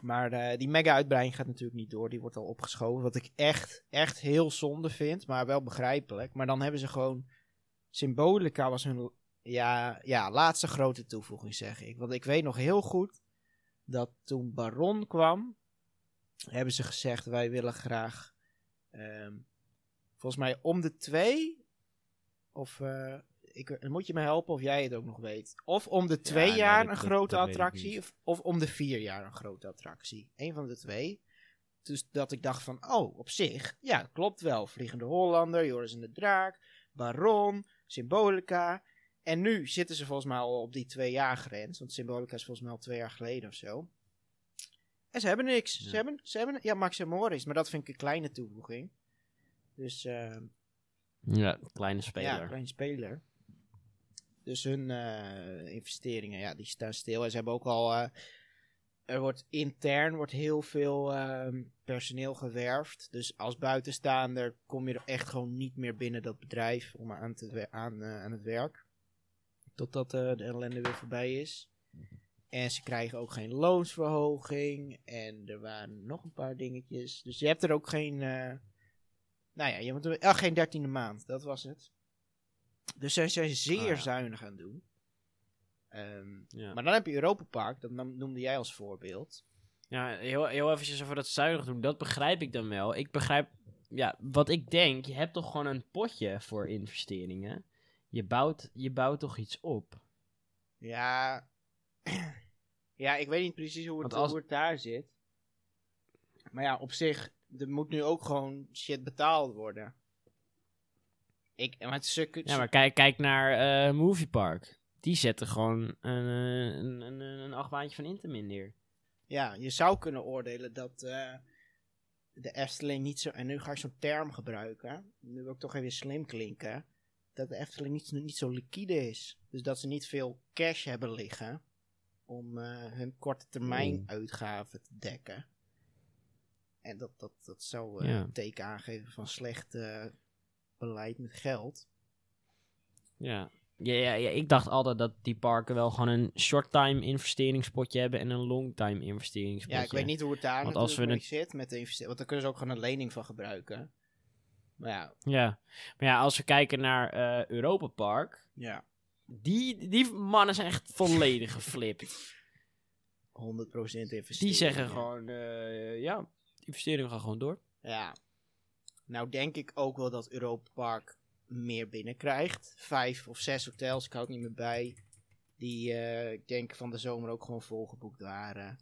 Maar eh, die mega-uitbreiding gaat natuurlijk niet door. Die wordt al opgeschoven. Wat ik echt, echt heel zonde vind. Maar wel begrijpelijk. Maar dan hebben ze gewoon... Symbolica was hun ja, ja, laatste grote toevoeging zeg ik. Want ik weet nog heel goed dat toen Baron kwam, hebben ze gezegd wij willen graag, ehm, volgens mij om de twee, of eh, ik, moet je me helpen of jij het ook nog weet. Of om de twee jaar een grote dat attractie, of, of om de vier jaar een grote attractie. Eén van de twee. Dus dat ik dacht van, oh, op zich, ja, klopt wel. Vliegende Hollander, Joris en de Draak, Baron, Symbolica. En nu zitten ze volgens mij al op die twee jaar grens. Want Symbolica is volgens mij al twee jaar geleden of zo. En ze hebben niks. Ja. Ze, hebben, ze hebben, ja, Max en Morris, maar dat vind ik een kleine toevoeging. Dus, eh, Ja, kleine speler. ja, kleine speler. Dus hun eh, investeringen, ja, die staan stil. En ze hebben ook al, eh, er wordt intern wordt heel veel ehm, personeel gewerfd. Dus als buitenstaander kom je er echt gewoon niet meer binnen dat bedrijf om aan, te, aan, aan het werk. Totdat eh, de ellende weer voorbij is. En ze krijgen ook geen loonsverhoging. En er waren nog een paar dingetjes. Dus je hebt er ook geen. eh, nou ja, je moet er, ah, geen dertiende maand. Dat was het. Dus zij zijn zeer Ah, ja. zuinig aan het doen. Ehm, Ja. Maar dan heb je Europa Park, dat noemde jij als voorbeeld. Ja, heel, heel eventjes over dat zuinig doen, dat begrijp ik dan wel. Ik begrijp, ja, wat ik denk, je hebt toch gewoon een potje voor investeringen. Je bouwt, je bouwt toch iets op. Ja, ja ik weet niet precies hoe het, Want als- hoe het daar zit. Maar ja, op zich, er moet nu ook gewoon shit betaald worden. Ik, maar het Ja, maar kijk, kijk naar eh Movie Park. Die zetten gewoon een, eh, een, een, een achtbaantje van Intamin neer. ja, je zou kunnen oordelen dat eh, de Efteling niet zo... En nu ga ik zo'n term gebruiken. Nu wil ik toch even slim klinken. Dat de Efteling niet, niet zo liquide is. Dus dat ze niet veel cash hebben liggen om eh, hun korte termijn Oeh. uitgaven te dekken. En dat, dat, dat zou eh, Ja. een teken aangeven van slecht eh, beleid met geld. Ja. Ja, ja, ja, ik dacht altijd dat die parken wel gewoon een short-time investeringspotje hebben en een long-time investeringspotje. Ja, ik weet niet hoe het daar Want als we het- zit met de. Want daar kunnen ze ook gewoon een lening van gebruiken. Maar ja, Ja, maar ja, als we kijken naar eh Europa Park, ja 100% die, die mannen zijn echt volledig geflipt. investering. Die zeggen gewoon, eh, ja, die investeringen gaan gewoon door. Ja. Nou denk ik ook wel dat Europa Park meer binnenkrijgt. Vijf of zes hotels, ik houd niet meer bij. Die, eh, ik denk van de zomer ook gewoon volgeboekt waren.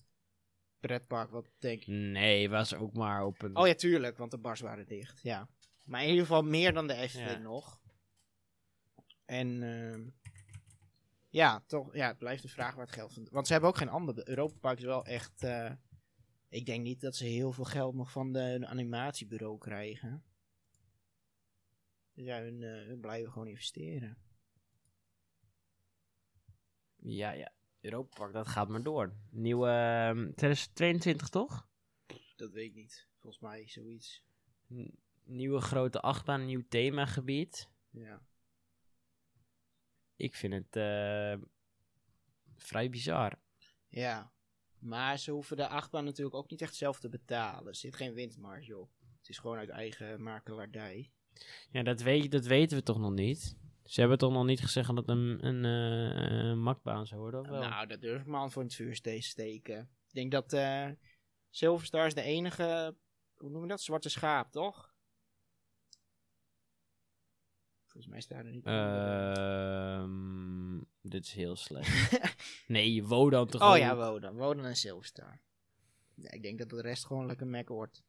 Pretpark, wat denk ik. Nee, was ook maar op een... Oh ja, tuurlijk, want de bars waren dicht. Ja. Maar in ieder geval meer dan de Efteling Ja. nog. En ehm, ja, toch, ja, het blijft de vraag waar het geld van. Want ze hebben ook geen andere. Europa Park is wel echt. eh, ik denk niet dat ze heel veel geld nog van de, hun animatiebureau krijgen. Dus ja, hun, eh, hun blijven gewoon investeren. Ja, ja. Europa Park, dat gaat maar door. Nieuwe, ehm, 2022 toch? Dat weet ik niet. Volgens mij zoiets. N- nieuwe grote achtbaan, nieuw themagebied. Ja. Ik vind het eh, vrij bizar. Ja. Maar ze hoeven de achtbaan natuurlijk ook niet echt zelf te betalen. Er zit geen winstmarge op. Het is gewoon uit eigen makelaardij. Ja, dat, weet, dat weten we toch nog niet? Ze hebben toch nog niet gezegd dat het een, een, eh, een makbaan zou worden, of wel? Nou, dat durf ik me aan voor het vuur te steken. Ik denk dat eh Silverstar is de enige, hoe noem je dat, zwarte schaap, toch? Volgens mij staan er niet Ehm, dit is heel slecht. nee, Wodan toch Oh ja, Wodan. Wodan en Silverstar. Ja, ik denk dat de rest gewoon lekker mek wordt.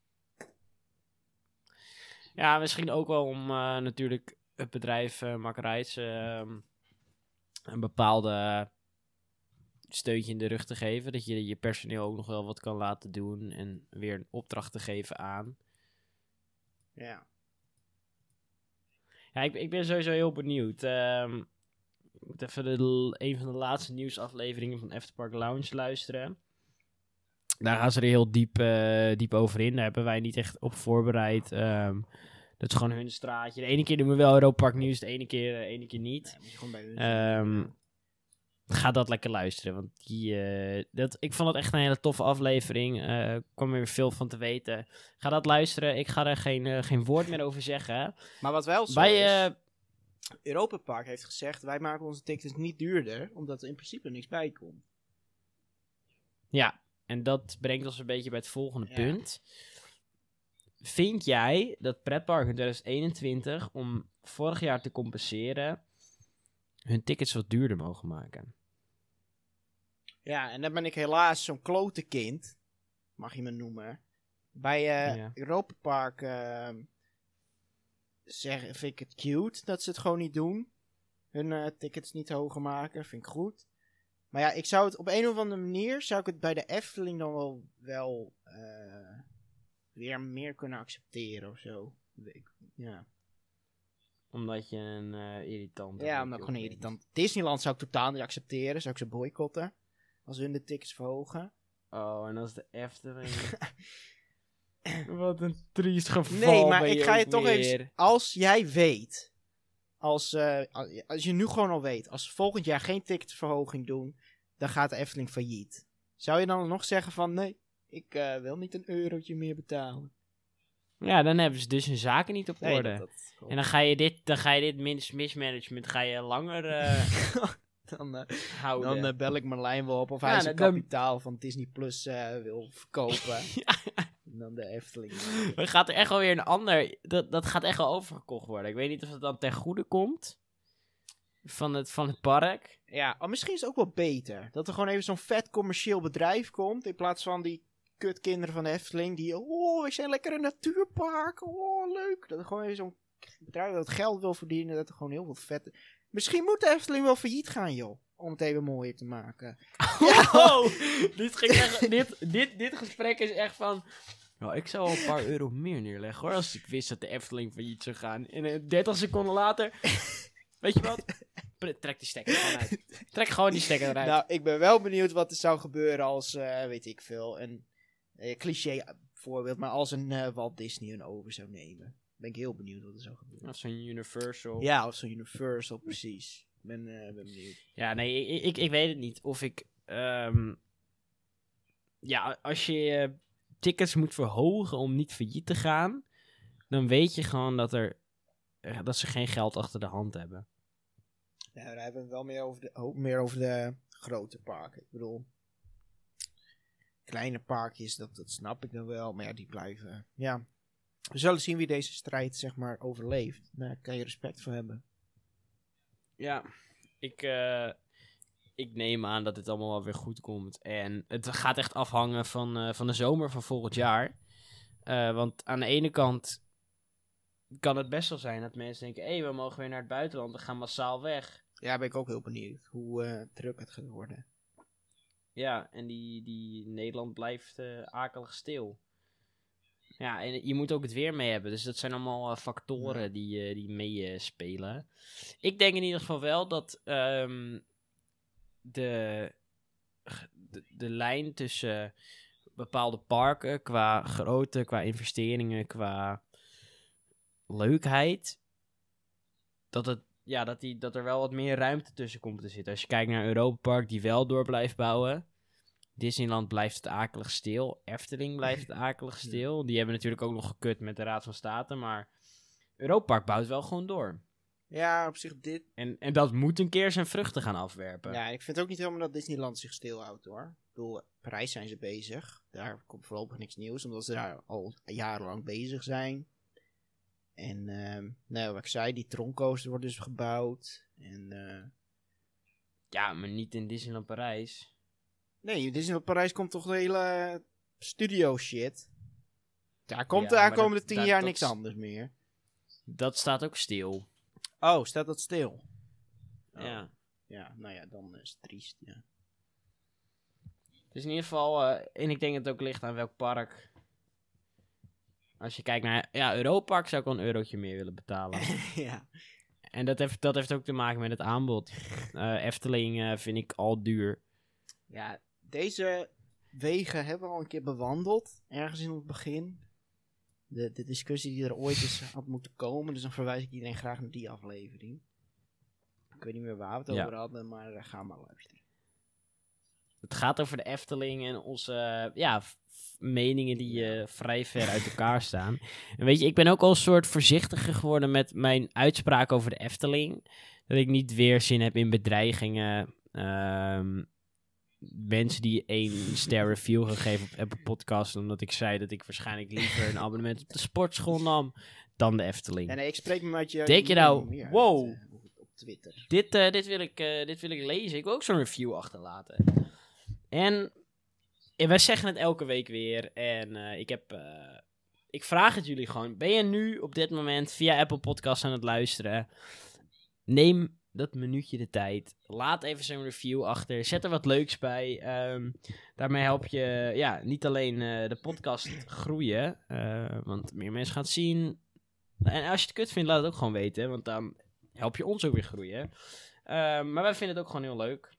Ja, misschien ook wel om eh, natuurlijk het bedrijf uh, Makkerijs ehm, een bepaalde steuntje in de rug te geven. Dat je je personeel ook nog wel wat kan laten doen en weer een opdracht te geven aan. Ja. Ja, ik, ik ben sowieso heel benieuwd. Ehm, ik moet even de, een van de laatste nieuwsafleveringen van Efterpark Lounge luisteren. Daar gaan ze er heel diep, eh, diep over in. Daar hebben wij niet echt op voorbereid. Ehm, dat is gewoon hun straatje. De ene keer doen we wel Europa Park nieuws, de ene keer, de ene keer niet. ja je gewoon bij hun Ehm. Ga dat lekker luisteren. Want die, eh, dat, ik vond het echt een hele toffe aflevering. Eh, Ik kwam er weer veel van te weten. Ga dat luisteren. Ik ga er geen, eh, geen woord meer over zeggen. Maar wat wel zo Wij, is, eh, Europa Park heeft gezegd, wij maken onze tickets niet duurder, omdat er in principe niks bij komt. Ja, en dat brengt ons een beetje bij het volgende Ja. punt. Vind jij dat pretparken in 2021, om vorig jaar te compenseren, hun tickets wat duurder mogen maken? Ja, en dan ben ik helaas zo'n klote kind, mag je me noemen. Bij eh Ja. Europa Park ehm, zeg, vind ik het cute dat ze het gewoon niet doen. Hun eh, tickets niet hoger maken, vind ik goed. Maar ja, ik zou het op een of andere manier, zou ik het bij de Efteling dan wel, wel eh, weer meer kunnen accepteren of zo. Ik- ja. Omdat je een irritant Ja, omdat ik gewoon irritant. Disneyland zou ik totaal niet accepteren. Zou ik ze boycotten. Als hun de tickets verhogen. Oh, en is de Efteling. Wat een triest geval. Nee, maar ben ik je ga je toch weer. even... Als jij weet... Als, eh, als- als je nu gewoon al weet... Als ze volgend jaar geen ticketverhoging doen... dan gaat de Efteling failliet. Zou je dan nog zeggen van, nee, ik eh, wil niet een eurotje meer betalen? Ja, dan hebben ze dus hun zaken niet op Nee, orde. dat- dat- En dan ga je dit, dan ga je dit mis, mismanagement ga je langer eh, dan, eh, houden. dan eh, bel ik Marlijn wel op of Ja, hij zijn dan- kapitaal van Disney Plus eh, wil verkopen. En dan de Efteling. Dan gaat er echt wel weer een ander. Dat, dat gaat echt wel overgekocht worden. Ik weet niet of het dan ten goede komt. Van het, van het park. Ja, oh, misschien is het ook wel beter. Dat er gewoon even zo'n vet commercieel bedrijf komt. In plaats van die kutkinderen van de Efteling. Die, oh, we zijn lekker een natuurpark. Oh, leuk. Dat er gewoon even zo'n bedrijf dat geld wil verdienen. Dat er gewoon heel veel vet... Misschien moet de Efteling wel failliet gaan, joh. Om het even mooier te maken. Wow, dit, ging echt, dit, dit, dit gesprek is echt van... Nou, ik zou wel een paar euro meer neerleggen hoor. Als ik wist dat de Efteling failliet zou gaan. En eh, 30 seconden later... weet je wat? Trek die stekker gewoon uit. Trek gewoon die stekker eruit. Nou, ik ben wel benieuwd wat er zou gebeuren als, eh, weet ik veel, een eh, cliché voorbeeld. Maar als een eh, Walt Disney een over zou nemen. Ben ik heel benieuwd wat er zou gebeuren. Of zo'n Universal. Ja, of zo'n Universal, precies. Ik ben, eh, ben benieuwd. Ja, nee, ik, ik, ik weet het niet. Of ik. ehm, ja, als je eh, tickets moet verhogen om niet failliet te gaan. dan weet je gewoon dat, er, eh, dat ze geen geld achter de hand hebben. Ja, daar hebben we het wel meer over de, meer over de grote parken. Ik bedoel, kleine parkjes, dat, dat snap ik dan wel. Maar ja, die blijven. Ja, we zullen zien wie deze strijd, zeg maar, overleeft. Daar kan je respect voor hebben. Ja, ik, eh, ik neem aan dat dit allemaal wel weer goed komt. En het gaat echt afhangen van, eh, van de zomer van volgend jaar. Eh, want aan de ene kant kan het best wel zijn dat mensen denken: hé, we mogen weer naar het buitenland, we gaan massaal weg. Ja, ben ik ook heel benieuwd hoe druk het gaat worden. Ja, en die, die Nederland blijft akelig stil. Ja, en je moet ook het weer mee hebben. Dus dat zijn allemaal eh, factoren die, eh, die meespelen. ik denk in ieder geval wel dat ehm, de, de, de lijn tussen bepaalde parken qua grootte, qua investeringen, qua leukheid, dat, het, ja, dat, die, dat er wel wat meer ruimte tussen komt te zitten. Als je kijkt naar Europa Park, die wel door blijft bouwen. Disneyland blijft het akelig stil. Efteling blijft het akelig stil. Die hebben natuurlijk ook nog gekut met de Raad van State. Maar Europa Park bouwt wel gewoon door. Ja, op zich dit. En, en dat moet een keer zijn vruchten gaan afwerpen. Ja, ik vind ook niet helemaal dat Disneyland zich stilhoudt hoor. Ik bedoel, Parijs zijn ze bezig. Daar komt voorlopig niks nieuws, omdat ze daar al jarenlang bezig zijn. En, ehm nou, wat ik zei, die troncoaster wordt dus gebouwd. En, eh, Ja, maar niet in Disneyland Parijs. Nee, Disneyland Parijs komt toch de hele studio shit. Daar komt Ja, de aankomende dat- tien dat- jaar dat niks is- anders meer. Dat staat ook stil. Oh, staat dat stil? Oh. Ja. Ja, nou ja, dan is het triest, ja. Dus in ieder geval, eh, en ik denk dat het ook ligt aan welk park. Als je kijkt naar ja, Europa Park zou ik wel een eurotje meer willen betalen. ja. en dat heeft, dat heeft ook te maken met het aanbod. Eh, Efteling eh, vind ik al duur. Ja, deze wegen hebben we al een keer bewandeld. Ergens in het begin. De, de discussie die er ooit is had moeten komen. Dus dan verwijs ik iedereen graag naar die aflevering. Ik weet niet meer waar we het Ja. over hadden, maar eh, ga maar luisteren. Het gaat over de Efteling en onze eh, ja, meningen die eh, vrij ver uit elkaar staan. En weet je, ik ben ook al een soort voorzichtiger geworden met mijn uitspraak over de Efteling. Dat ik niet weer zin heb in bedreigingen. Ehm, mensen die één ster review gaan geven op Apple Podcast. Omdat ik zei dat ik waarschijnlijk liever een abonnement op de sportschool nam dan de Efteling. Ja, nee, ik spreek me uit je. Denk je nou, wow. op, Twitter. Dit, eh, dit, wil ik, eh, dit wil ik lezen. Ik wil ook zo'n review achterlaten. En eh, wij zeggen het elke week weer. En eh, ik heb. ik vraag het jullie gewoon. Ben je nu op dit moment via Apple Podcasts aan het luisteren? Neem dat minuutje de tijd. Laat even zo'n review achter. Zet er wat leuks bij. Ehm, daarmee help je ja, niet alleen eh, de podcast groeien. eh, want meer mensen gaan het zien. En als je het kut vindt, laat het ook gewoon weten. Want dan help je ons ook weer groeien. Ehm, maar wij vinden het ook gewoon heel leuk.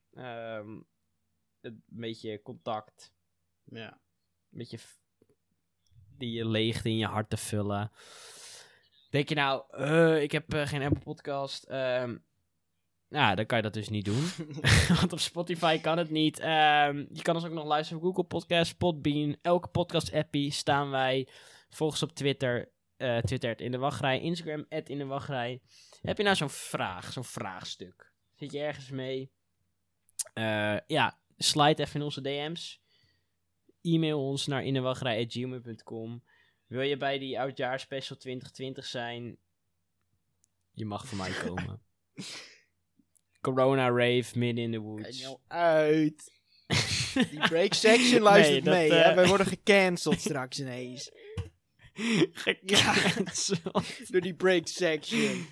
Het een beetje contact. Ja. Een beetje die leegte in je hart te vullen. Denk je nou, eh, ik heb geen Apple podcast. Ehm, Nou, dan kan je dat dus niet doen. Want op Spotify kan het niet. Ehm, je kan ons ook nog luisteren op Google Podcast, Podbean. Elke podcast-appie staan wij. Volg ons op Twitter. eh Twitter in de wachtrij. Instagram in de wachtrij. Heb je nou zo'n vraag, zo'n vraagstuk? Zit je ergens mee? Eh, ja, slide even in onze DM's. E-mail ons naar innewachtrij.gmail.com. Wil je bij die oudjaarspecial 2020 zijn? Je mag voor mij komen. Corona rave midden in the En woods. jou uit. Die break section luistert dat, mee, eh, hè? Wij worden gecanceld straks ineens. Gecanceld. Door die break section.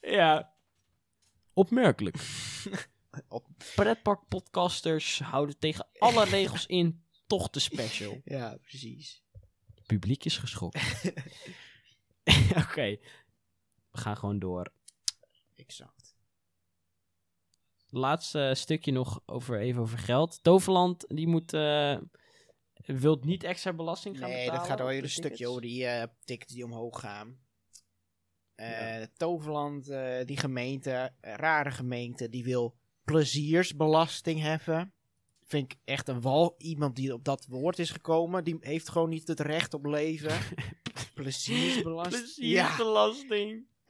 Ja. Opmerkelijk. Op- Pretparkpodcasters houden tegen alle regels in toch de special. Ja, precies. Publiek is geschokt. Oké. We gaan gewoon door. Exact. Laatste stukje nog over, even over geld. Toverland, die moet... eh wilt niet extra belasting gaan Nee, betalen? dat gaat de een stukje over die eh tickets die omhoog gaan. Eh, Ja. Toverland, die gemeente, rare gemeente, die wil pleziersbelasting heffen. Vind ik echt een wal. Iemand die op dat woord is gekomen, die heeft gewoon niet het recht op leven. pleziersbelasting. Ja,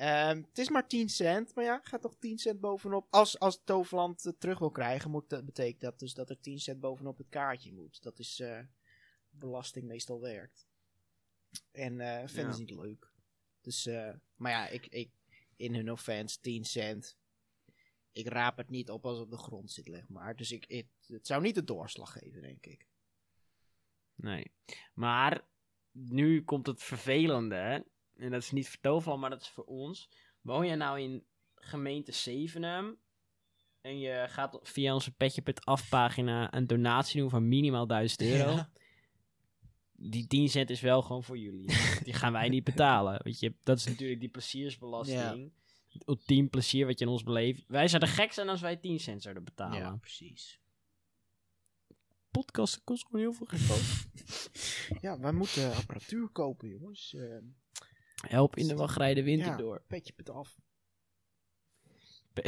Ehm, het is maar 10 cent, maar ja, gaat toch 10 cent bovenop. Als, als Toverland het terug wil krijgen, moet, dat betekent dat dus dat er 10 cent bovenop het kaartje moet. Dat is eh belasting meestal werkt. En eh vinden Ja. ze niet leuk. Dus, eh, maar ja, ik, ik, in hun offense, 10 cent. Ik raap het niet op als het op de grond zit, leg maar. Dus ik, het, het zou niet de doorslag geven, denk ik. Nee. Maar nu komt het vervelende. En dat is niet voor Toverland, maar dat is voor ons. Woon je nou in gemeente Zevenum en je gaat via onze Petje.af afpagina een donatie doen van minimaal 1000 euro. Ja. Die 10 cent is wel gewoon voor jullie. Die gaan wij niet betalen. Weet je, dat is natuurlijk die pleziersbelasting. Het ultiem plezier wat je in ons beleeft. Wij zouden gek zijn als wij 10 cent zouden betalen. Ja, precies. Podcasten kost gewoon heel veel geld. Ja, wij moeten apparatuur kopen, jongens. Eh, Help in de wachtrij de winter ja, door. petje het af.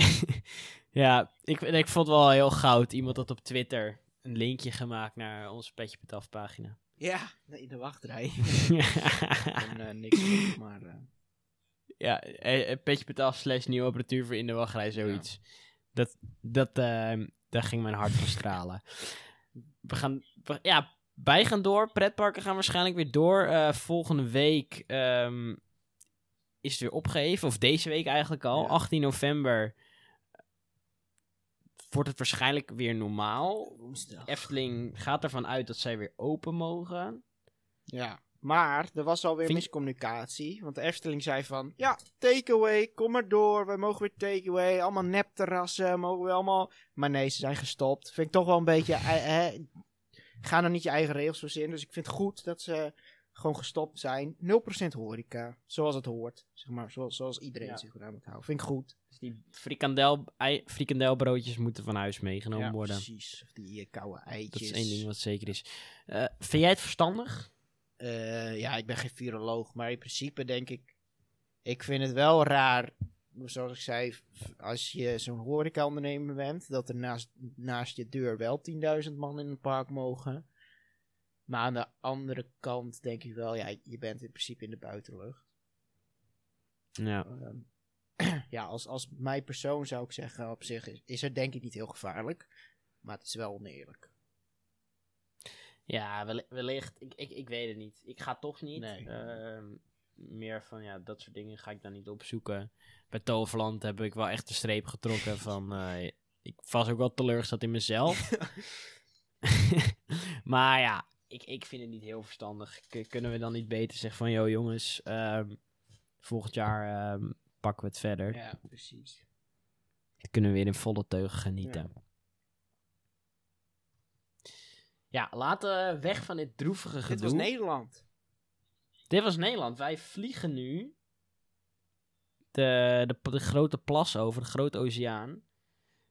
ja, ik, ik vond het wel heel goud. Iemand had op Twitter een linkje gemaakt naar onze Petje Pat Af pagina. Ja, in de wachtrij. en eh, niks, maar eh, ja, eh, Petje Pat Af slash nieuwe apparatuur voor in de wachtrij, zoiets. Dat, dat, ehm, daar ging mijn hart van stralen. We gaan, we- ja, wij gaan door. Pretparken gaan waarschijnlijk weer door. Volgende week ehm, is het weer opgeheven. Of deze week eigenlijk al. Ja. 18 november wordt het waarschijnlijk weer normaal. woensdag. Efteling gaat ervan uit dat zij weer open mogen. Ja, maar er was alweer Vind- miscommunicatie. Want de Efteling zei van, ja, takeaway, kom maar door. Wij mogen weer takeaway. Allemaal nepterrassen, mogen we allemaal... Maar nee, ze zijn gestopt. Vind ik toch wel een beetje... eh, eh, ga nou niet je eigen regels verzinnen. Dus ik vind het goed dat ze gewoon gestopt zijn. 0% horeca, zoals het hoort. Zeg maar, zoals, zoals iedereen Ja. zich eraan moet houden. Vind ik goed. Dus die frikandel, ei, frikandelbroodjes moeten van huis meegenomen ja, worden. precies. Of die eh, koude Dat eitjes. is één ding wat zeker is. Eh, vind jij het verstandig? Eh, ja, ik ben geen viroloog, maar in principe denk ik... Ik vind het wel raar, zoals ik zei, als je zo'n horecaondernemer bent... dat er naast, naast je deur wel 10.000 man in een park mogen. Maar aan de andere kant denk ik wel, ja, je bent in principe in de buitenlucht. Ja. Ehm, ja, als, als mijn persoon zou ik zeggen, op zich is, is het denk ik niet heel gevaarlijk. Maar het is wel oneerlijk. Ja, wellicht. Ik, ik, ik weet het niet. Ik ga toch niet. Nee. Ehm, meer van, ja, dat soort dingen ga ik dan niet opzoeken. Bij Toverland heb ik wel echt de streep getrokken van... eh, ik was ook wel teleurgesteld in mezelf. maar ja, ik, ik vind het niet heel verstandig. K- kunnen we dan niet beter zeggen van... Yo jongens, ehm, volgend jaar ehm, pakken we het verder. Ja, precies. Dan kunnen we weer in volle teugen genieten. Ja, laten we weg van dit droevige gedoe. Dit was Nederland. Dit was Nederland. Wij vliegen nu de, de, de grote plas over, de grote oceaan.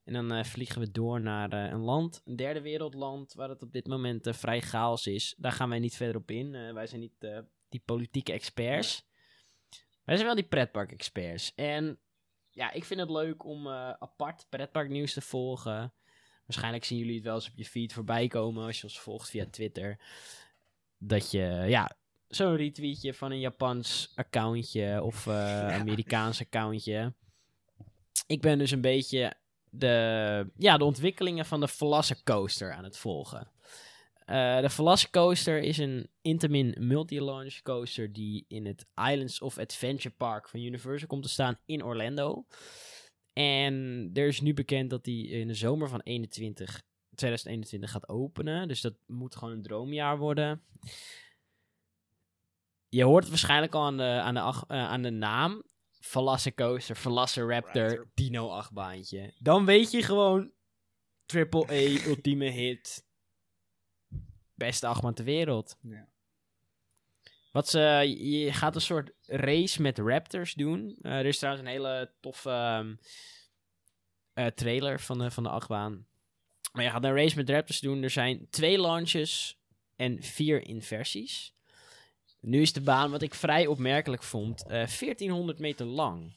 En dan eh, vliegen we door naar eh, een land, een derde wereldland, waar het op dit moment eh, vrij chaos is. Daar gaan wij niet verder op in. Wij zijn niet die politieke experts. Wij zijn wel die pretpark-experts. En ja, ik vind het leuk om apart pretparknieuws te volgen. Waarschijnlijk zien jullie het wel eens op je feed voorbij komen als je ons volgt via Twitter. Dat je, ja, zo'n retweetje van een Japans accountje of Amerikaans accountje. Ik ben dus een beetje de, ja, de ontwikkelingen van de Velocicoaster aan het volgen. Eh, de Velocicoaster is een Intamin multi-launch coaster die in het Islands of Adventure Park van Universal komt te staan in Orlando. En er is nu bekend dat die in de zomer van 21, 2021 gaat openen. Dus dat moet gewoon een droomjaar worden. Je hoort het waarschijnlijk al aan de, aan de, eh, aan de naam. Velocicoaster, Velociraptor, Raptor. Dino achtbaantje. Dan weet je gewoon triple A, ultieme hit. Beste achtbaan ter wereld. Ja. Wat ze, je gaat een soort race met raptors doen. Eh, er is trouwens een hele toffe ehm, eh, trailer van de, van de achtbaan. Maar je gaat een race met raptors doen. Er zijn twee launches en vier inversies. Nu is de baan, wat ik vrij opmerkelijk vond, eh 1400 meter lang.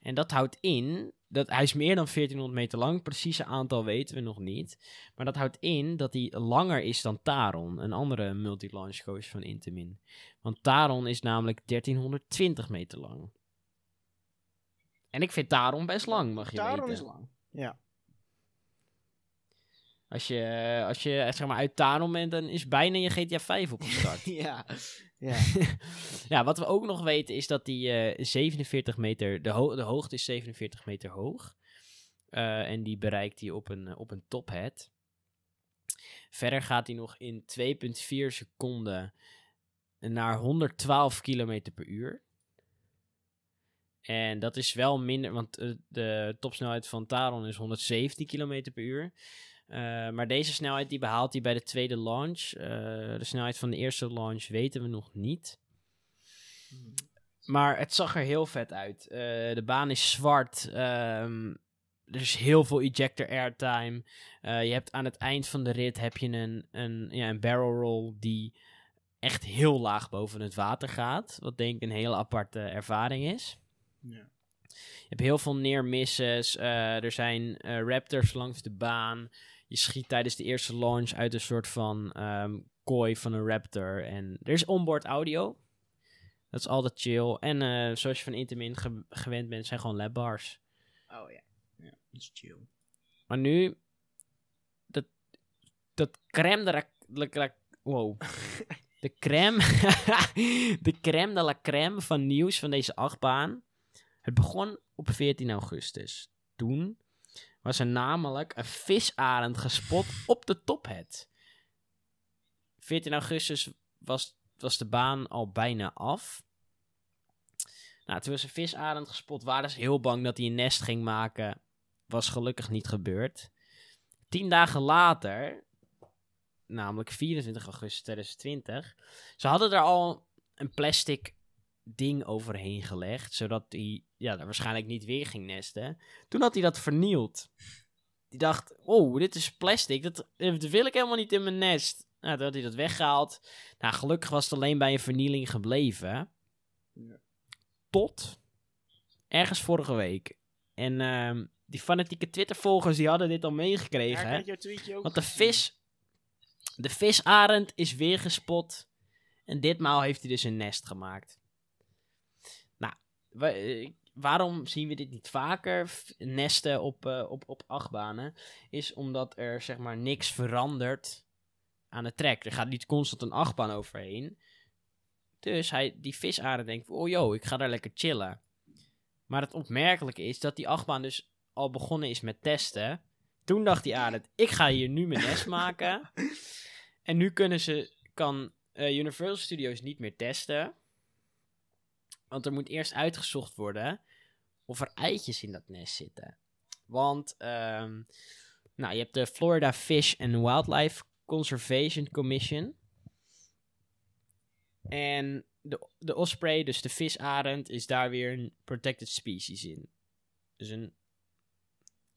En dat houdt in, dat hij is meer dan 1400 meter lang. Precieze aantal weten we nog niet. Maar dat houdt in dat hij langer is dan Taron, een andere multi-launch coaster van Intamin. Want Taron is namelijk 1320 meter lang. En ik vind Taron best lang, mag je Taron weten. is lang. Ja. Als je, eh, als je eh, zeg maar uit Taron bent, dan is bijna je GTA 5 opgestart. ja. Ja. ja, wat we ook nog weten is dat die eh 47 meter, de, ho- de hoogte is 47 meter hoog. Eh, en die bereikt hij op een, eh, op een tophead. Verder gaat hij nog in 2,4 seconden naar 112 km per uur. En dat is wel minder, want eh, de topsnelheid van Taron is 117 km per uur. Eh, maar deze snelheid die behaalt hij bij de tweede launch. Eh, de snelheid van de eerste launch weten we nog niet. Maar het zag er heel vet uit. Eh, de baan is zwart. ehm, er is heel veel ejector airtime. Je hebt aan het eind van de rit heb je een, een, ja, een barrel roll die echt heel laag boven het water gaat. Wat denk ik een hele aparte ervaring is. Ja. Je hebt heel veel neermisses. er zijn raptors langs de baan. Je schiet tijdens de eerste launch uit een soort van ehm, kooi van een raptor. En er is onboard audio. Dat is altijd chill. En eh, zoals je van Intamin ge- gewend bent, zijn gewoon labbars. Oh ja. Ja, dat is chill. Maar nu, dat, dat crème de la, la- la- wow. De crème, de crème de la crème van nieuws van deze achtbaan. Het begon op 14 augustus. Toen was er namelijk een visarend gespot op de tophead. 14 augustus was, was de baan al bijna af. Nou, toen was een visarend gespot. Waren ze heel bang dat hij een nest ging maken was gelukkig niet gebeurd. Tien dagen later, namelijk 24 augustus 2020, ze hadden er al een plastic ding overheen gelegd, zodat hij ja, waarschijnlijk niet weer ging nesten. Toen had hij dat vernield. Die dacht, oh, dit is plastic, dat, dat wil ik helemaal niet in mijn nest. Nou, toen had hij dat weggehaald. Nou, gelukkig was het alleen bij een vernieling gebleven. Ja. Tot ergens vorige week. En ehm, die fanatieke Twitter-volgers die hadden dit al meegekregen. Ja, hè? Want de vis, de visarend is weer gespot. En ditmaal heeft hij dus een nest gemaakt. Eh, waarom zien we dit niet vaker? Nesten op, eh, op, op achtbanen. Is omdat er zeg maar niks verandert aan de trek. Er gaat niet constant een achtbaan overheen. Dus hij, die visarend denkt, oh joh, ik ga daar lekker chillen. Maar het opmerkelijke is dat die achtbaan dus al begonnen is met testen. Toen dacht die arend, ik ga hier nu mijn nest maken. En nu kunnen ze, kan eh, Universal Studios niet meer testen. Want er moet eerst uitgezocht worden of er eitjes in dat nest zitten. Want ehm, nou, je hebt de Florida Fish and Wildlife Conservation Commission. En de, de osprey, dus de visarend, is daar weer een protected species in. Dus een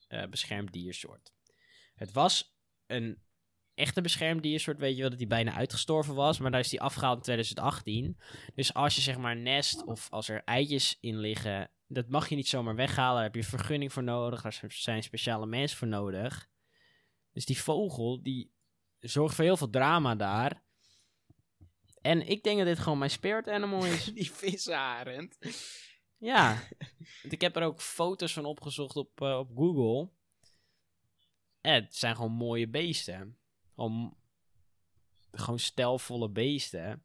eh, beschermd diersoort. Het was een echte beschermdiersoort, weet je wel, dat die bijna uitgestorven was. Maar daar is die afgehaald in 2018. Dus als je zeg maar nest of als er eitjes in liggen, dat mag je niet zomaar weghalen. Daar heb je vergunning voor nodig. Daar zijn speciale mensen voor nodig. Dus die vogel, die zorgt voor heel veel drama daar. En ik denk dat dit gewoon mijn spirit animal is. Die visarend. Ja, want ik heb er ook foto's van opgezocht op, eh, op Google. En het zijn gewoon mooie beesten. Gewoon, gewoon stelvolle beesten.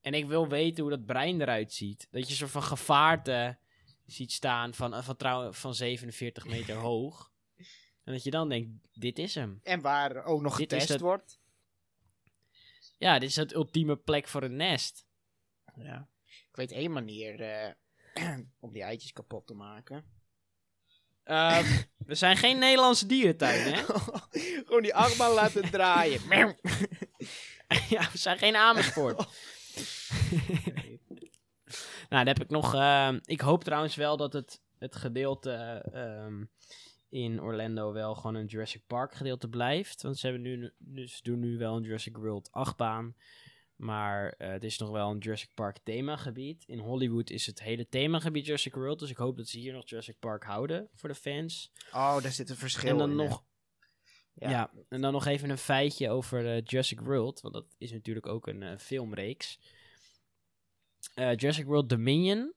En ik wil weten hoe dat brein eruit ziet. Dat je soort van gevaarte ziet staan van, van, trouw, van 47 meter hoog. En dat je dan denkt, dit is hem. En waar ook nog Dit getest wordt. Ja, dit is het ultieme plek voor een nest. Ja. Ik weet één manier eh, om die eitjes kapot te maken. Ehm, we zijn geen Nederlandse dierentuin, hè? Gewoon die achtbaan laten draaien. ja, we zijn geen Amersfoort. Nou, dan heb ik nog. ehm, ik hoop trouwens wel dat het, het gedeelte ehm, in Orlando wel gewoon een Jurassic Park gedeelte blijft. Want ze, hebben nu, dus doen nu wel een Jurassic World achtbaan. Maar eh, het is nog wel een Jurassic Park themagebied. In Hollywood is het hele themagebied Jurassic World. Dus ik hoop dat ze hier nog Jurassic Park houden voor de fans. Oh, daar zit een verschil en dan in, nog. Ja. Ja. en dan nog even een feitje over eh, Jurassic World. Want dat is natuurlijk ook een eh, filmreeks. Jurassic World Dominion.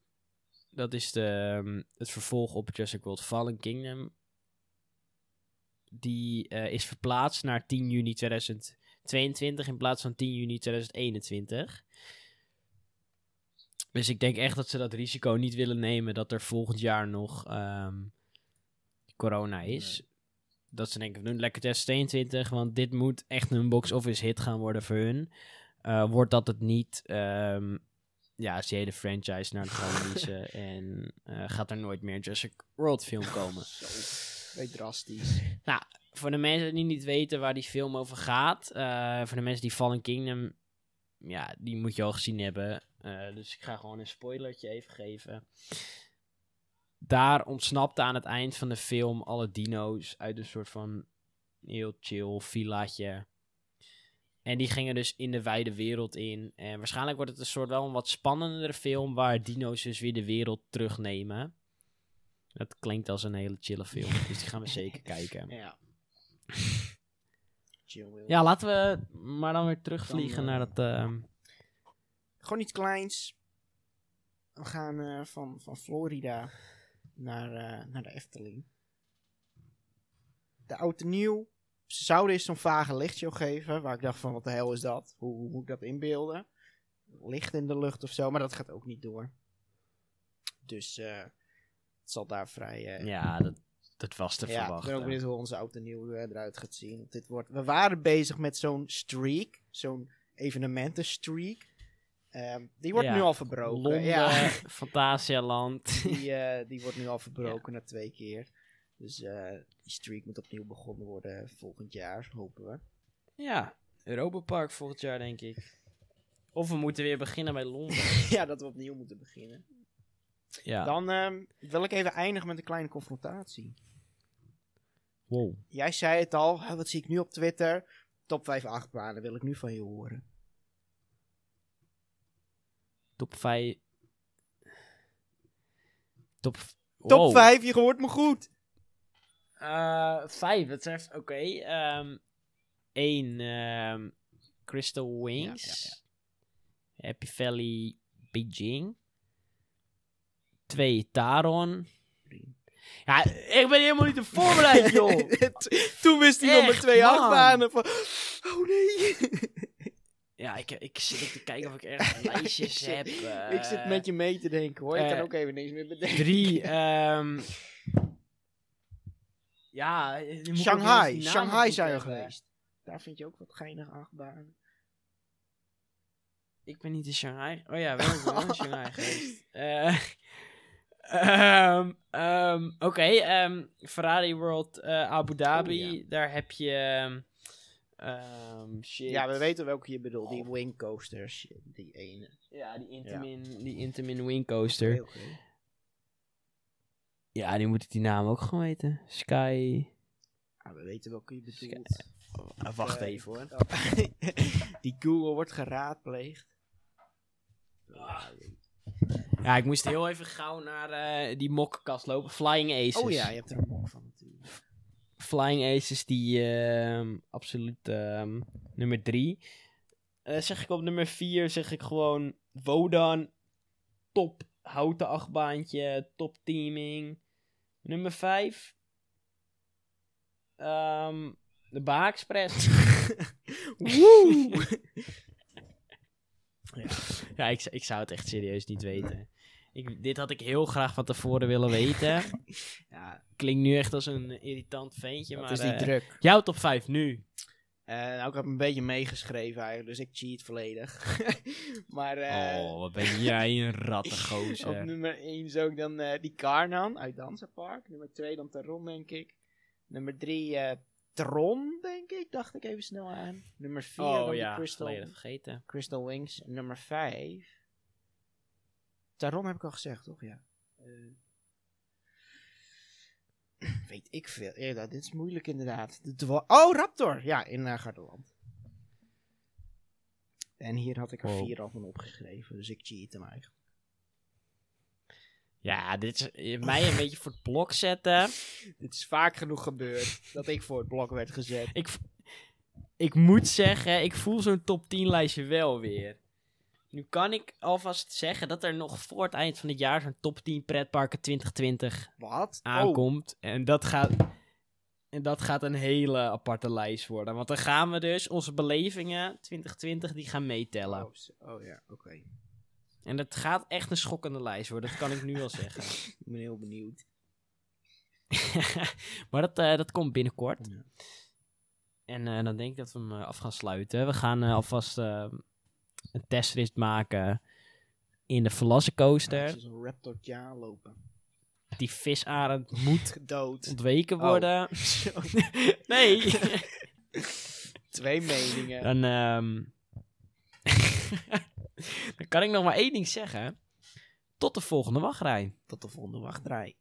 Dat is de, ehm, het vervolg op Jurassic World Fallen Kingdom. Die is verplaatst naar 10 juni 2022 in plaats van 10 juni 2021. Dus ik denk echt dat ze dat risico niet willen nemen dat er volgend jaar nog ehm, corona is. Dat ze denken, we doen lekker 2022, want dit moet echt een box-office hit gaan worden voor hun. Eh, wordt dat het niet, ehm, ja, is die hele franchise naar de verliezen en eh, gaat er nooit meer een Jurassic World film komen. Weet drastisch. Voor de mensen die niet weten waar die film over gaat, eh, voor de mensen die Fallen Kingdom, ja, die moet je al gezien hebben. Eh, dus ik ga gewoon een spoilertje even geven. Daar ontsnapte aan het eind van de film alle dino's uit een soort van heel chill villaatje. En die gingen dus in de wijde wereld in. En waarschijnlijk wordt het een soort wel een wat spannendere film waar dino's dus weer de wereld terugnemen. Dat klinkt als een hele chille film, dus die gaan we zeker kijken. Ja. Chill. Ja, laten we maar dan weer terugvliegen Dan, eh, naar dat... ehm, Gewoon iets kleins. We gaan eh, van, van Florida naar, eh, naar de Efteling. De oude nieuw. Ze zouden eens zo'n vage lichtshow geven. Waar ik dacht van, wat de hel is dat? Hoe, hoe moet ik dat inbeelden? Licht in de lucht of zo. Maar dat gaat ook niet door. Dus het zal daar vrij... eh, ja, dat, dat was te ja, ik verwachten. ben ook benieuwd hoe onze oude nieuw eh, eruit gaat zien. Dit wordt, we waren bezig met zo'n streak. Zo'n evenementenstreak. Ehm die wordt Ja, nu al verbroken. Londen, Ja, Fantasialand. die, die wordt nu al verbroken na twee keer. Dus die streak moet opnieuw begonnen worden volgend jaar, hopen we. ja, Europa Park volgend jaar, denk ik. Of we moeten weer beginnen bij Londen. ja, dat we opnieuw moeten beginnen. Ja. Dan ehm, wil ik even eindigen met een kleine confrontatie. Wow. Jij zei het al, hè, wat zie ik nu op Twitter? Top 5 achtbanen wil ik nu van je horen. Top 5. Top. Top wow. 5, je hoort me goed. Eh, vijf, dat is oké. ehm Eén, ehm, Crystal Wings. Happy Valley, Beijing. Twee, Taron. Ja, ik ben helemaal niet te voorbereid, joh. Toen wist hij nog met Echt, twee achtbanen van... Oh nee. Ja, ik, ik zit ook te kijken of ik ergens lijstjes Ik zit- heb. ik zit met je mee te denken hoor. Ik eh, kan ook even niks meer bedenken. Drie, ehm ja, je moet ook eens Shanghai. Shanghai zijn we geweest. Daar vind je ook wat geinige achtbanen. Ik ben niet in Shanghai. Oh ja, wel in Shanghai geweest. Eh, ehm, ehm, Oké, ehm, Ferrari World eh, Abu Dhabi. Oh, ja. Daar heb je... shit. Ja, we weten welke je bedoelt. Die wing coasters. Die ene. Ja, die Intamin, die Intamin. Ja, die moet ik die naam ook gewoon weten. Sky... Ja, we weten welke je bedoelt. Sky- Ah, wacht Eh, even hoor. Die Google wordt geraadpleegd. Ja, ik moest heel even gauw naar eh, die mokkenkast lopen. Flying Aces. Oh ja, je hebt er een mok van natuurlijk. Flying Aces, die ehm, absoluut ehm, nummer drie. Eh, zeg ik op nummer vier, zeg ik gewoon Wodan. Top houten achtbaantje, top teaming. Nummer vijf. ehm, de Baakspres. Woe! Ja, ik, ik zou het echt serieus niet weten. Ik, dit had ik heel graag van tevoren willen weten. ja, Klinkt nu echt als een irritant ventje, dat maar... is die eh, druk. jouw top 5 nu. Eh, nou, ik heb een beetje meegeschreven eigenlijk, dus ik cheat volledig. maar eh, oh, wat ben jij een rattengozer. op nummer 1 zou ik dan die Karnan uit Dansenpark. Nummer 2 dan Taron, denk ik. Nummer 3 Tron, denk ik. Dacht ik even snel aan. Nummer 4 dan oh ja, Crystal, vergeten. Crystal Wings. Nummer 5. Taron heb ik al gezegd, toch? Ja. Eh, weet ik veel. Ja, dit is moeilijk inderdaad. De oh, Raptor! Ja, in uh, Gardeland. En hier had ik er Wow. vier al van opgeschreven, dus ik cheat hem eigenlijk. Ja, dit is eh, mij een beetje voor het blok zetten. Dit is vaak genoeg gebeurd dat ik voor het blok werd gezet. Ik, ik moet zeggen, ik voel zo'n top 10 lijstje wel weer. Nu kan ik alvast zeggen dat er nog voor het eind van het jaar zo'n top 10 pretparken 2020 Wat? Oh, aankomt. En dat gaat... En dat gaat een hele aparte lijst worden. Want dan gaan we dus onze belevingen 2020 die gaan meetellen. Oh, oh ja, oké. En dat gaat echt een schokkende lijst worden. Dat kan ik nu al zeggen. Ik ben heel benieuwd. maar dat, eh, dat komt binnenkort. Ja. En eh, dan denk ik dat we hem eh, af gaan sluiten. We gaan alvast eh, een testrit maken in de Velocicoaster. Als een raptortje aanlopen. Die visarend moet Dood. ontweken Oh. worden. nee. Twee meningen. dan, ehm, dan kan ik nog maar één ding zeggen. Tot de volgende wachtrij. Tot de volgende wachtrij.